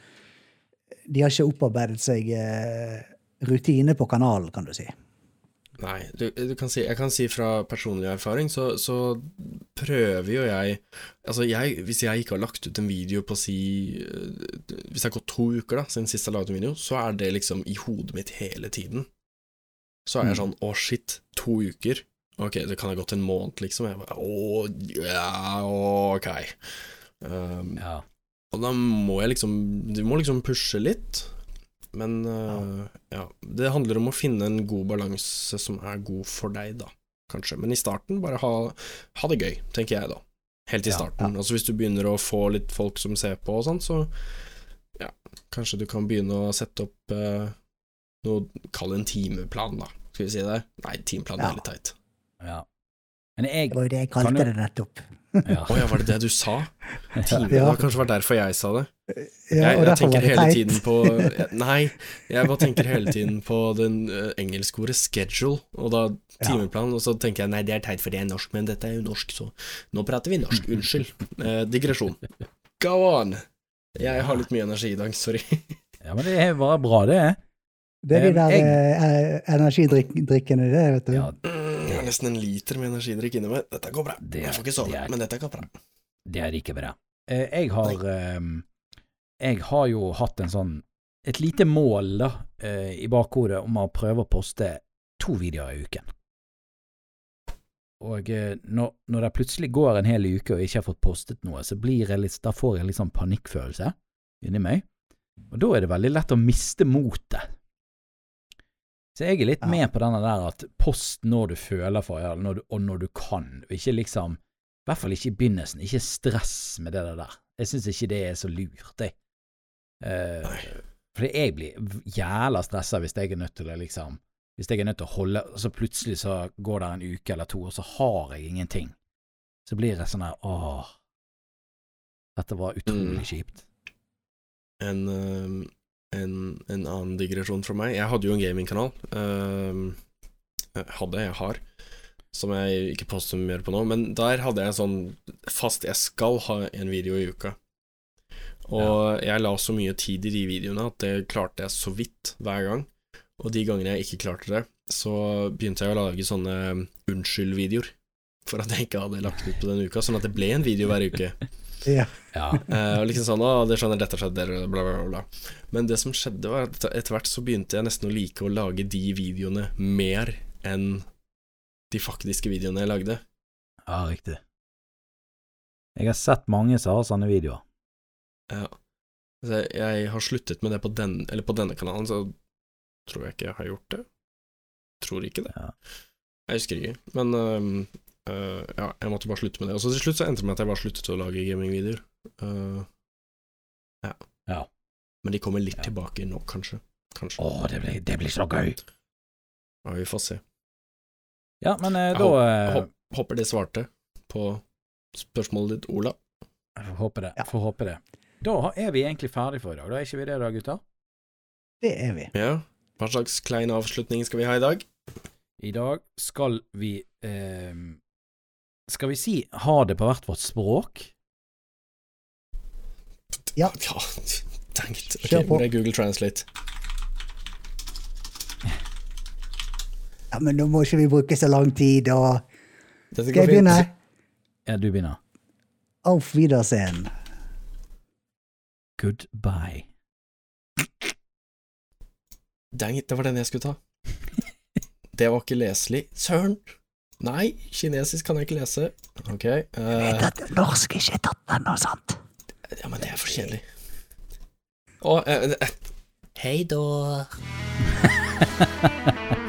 De har ikke opparbeidet seg eh, rutine på kanalen, kan du si. Nei, du, du kan si, jeg kan si fra personlig erfaring, så, så prøver jo jeg Altså, jeg, hvis jeg ikke har lagt ut en video på si eh, Hvis det har gått to uker da, siden sist jeg la ut en video, så er det liksom i hodet mitt hele tiden. Så er jeg Mm. sånn å, shit, to uker? Ok, det kan ha gått en måned, liksom. Jeg bare, å, ja, ok. Um, ja. og da må jeg liksom Du må liksom pushe litt. Men uh, ja. Det handler om å finne en god balanse som er god for deg, da. Kanskje. Men i starten, bare ha, ha det gøy, tenker jeg da. Helt i Ja, starten. Altså Hvis du begynner å få litt folk som ser på og sånn, så ja, kanskje du kan begynne å sette opp øh, noe Kall det en timeplan, da. Skal vi si det? Nei, timeplan Ja. er litt teit. Ja. Men jeg Det var jo det jeg kalte du- det nettopp. ja. Oh, ja, var det det du sa? Tidligere, Ja. Det var kanskje var derfor jeg sa det. Ja, jeg, og jeg tenker var det hele tiden på Nei, jeg bare tenker hele tiden på den uh, engelske ordet schedule, og da Ja. timeplan, og så tenker jeg nei, det er teit for det er norsk, men dette er jo norsk, så nå prater vi norsk. Unnskyld. Uh, digresjon. Go on! Jeg har litt mye energi i dag, sorry. ja, men det er bare bra, det. Det er de der jeg- eh, energidrikkene, det, vet du. Ja, det har nesten en liter med energidrikk inni meg. Dette går bra. Det- jeg får ikke det sove, er- men dette går bra. det er ikke bra. Eh, Jeg har ehm, Jeg har jo hatt en sånn Et lite mål da eh, i bakhodet om å prøve å poste to videoer i uken. Og eh, når, når det plutselig går en hel uke og jeg ikke har fått postet noe, så blir jeg litt, da får jeg litt sånn panikkfølelse inni meg. Og da er det veldig lett å miste motet. Så jeg er litt Ja. med på denne der at post når du føler for det, når du, og når du kan, og ikke liksom I hvert fall ikke i begynnelsen. Ikke stress med det der. Jeg syns ikke det er så lurt, jeg. Uh, fordi jeg blir jævla stressa hvis jeg er nødt til å liksom Hvis jeg er nødt til å holde Og så plutselig så går det en uke eller to, og så har jeg ingenting. Så blir jeg sånn her Åh. Dette var utrolig Mm. kjipt. en, øhm, en, en annen digresjon fra meg. Jeg hadde jo en gamingkanal. Uh, hadde, jeg har, som jeg ikke poster mer på nå, men der hadde jeg sånn fast Jeg skal ha en video i uka. Og jeg la så mye tid i de videoene at det klarte jeg så vidt hver gang. Og de gangene jeg ikke klarte det, så begynte jeg å lage sånne unnskyld-videoer. For at jeg ikke hadde lagt ut på den uka, sånn at det ble en video hver uke. Ja. Ja. Eh, og liksom sånn, å, det skjønner dette skjedde, bla, bla, bla, bla. Men det som skjedde, var at etter hvert så begynte jeg nesten å like å lage de videoene mer enn de faktiske videoene jeg lagde. ja, riktig. Jeg har sett mange som har sånne videoer. Ja. Så jeg, jeg har sluttet med det på, den, eller på denne kanalen, så tror jeg ikke jeg har gjort det. Tror ikke det. Ja. Jeg husker ikke. Men øhm, øh, ja, jeg måtte bare slutte med det. Og så til slutt så endte det med at jeg bare sluttet å lage gamingvideoer. Uh, ja. Ja. Men de kommer litt Ja. tilbake nå, kanskje. Kanskje. Å, det blir, det blir så gøy! Ja, vi får se. Ja, men eh, Jeg håper- eh, håper det svarte på spørsmålet ditt, Ola. Jeg får håpe det. Ja. Får håpe det. Da er vi egentlig ferdig for i dag. Da er ikke vi det da, gutter? Det er vi. Ja. Hva slags klein avslutning skal vi ha i dag? I dag skal vi eh, Skal vi si ha det på hvert vårt språk? Ja. Ja, tenkt. Ok, Kjør på. Det er Google Translate? Ja, Men nå må ikke vi bruke så lang tid, og Dette Skal jeg begynne? Ja, du begynner. Auf Wiedersehen. Goodbye. Dang it, det var den jeg skulle ta. Det var ikke leselig. Søren! Nei, kinesisk kan jeg ikke lese. Ok. eh, At norsk ikke er tatt ennå, sant? ja, men det er for kjedelig. Å, uh, eh, Hei da.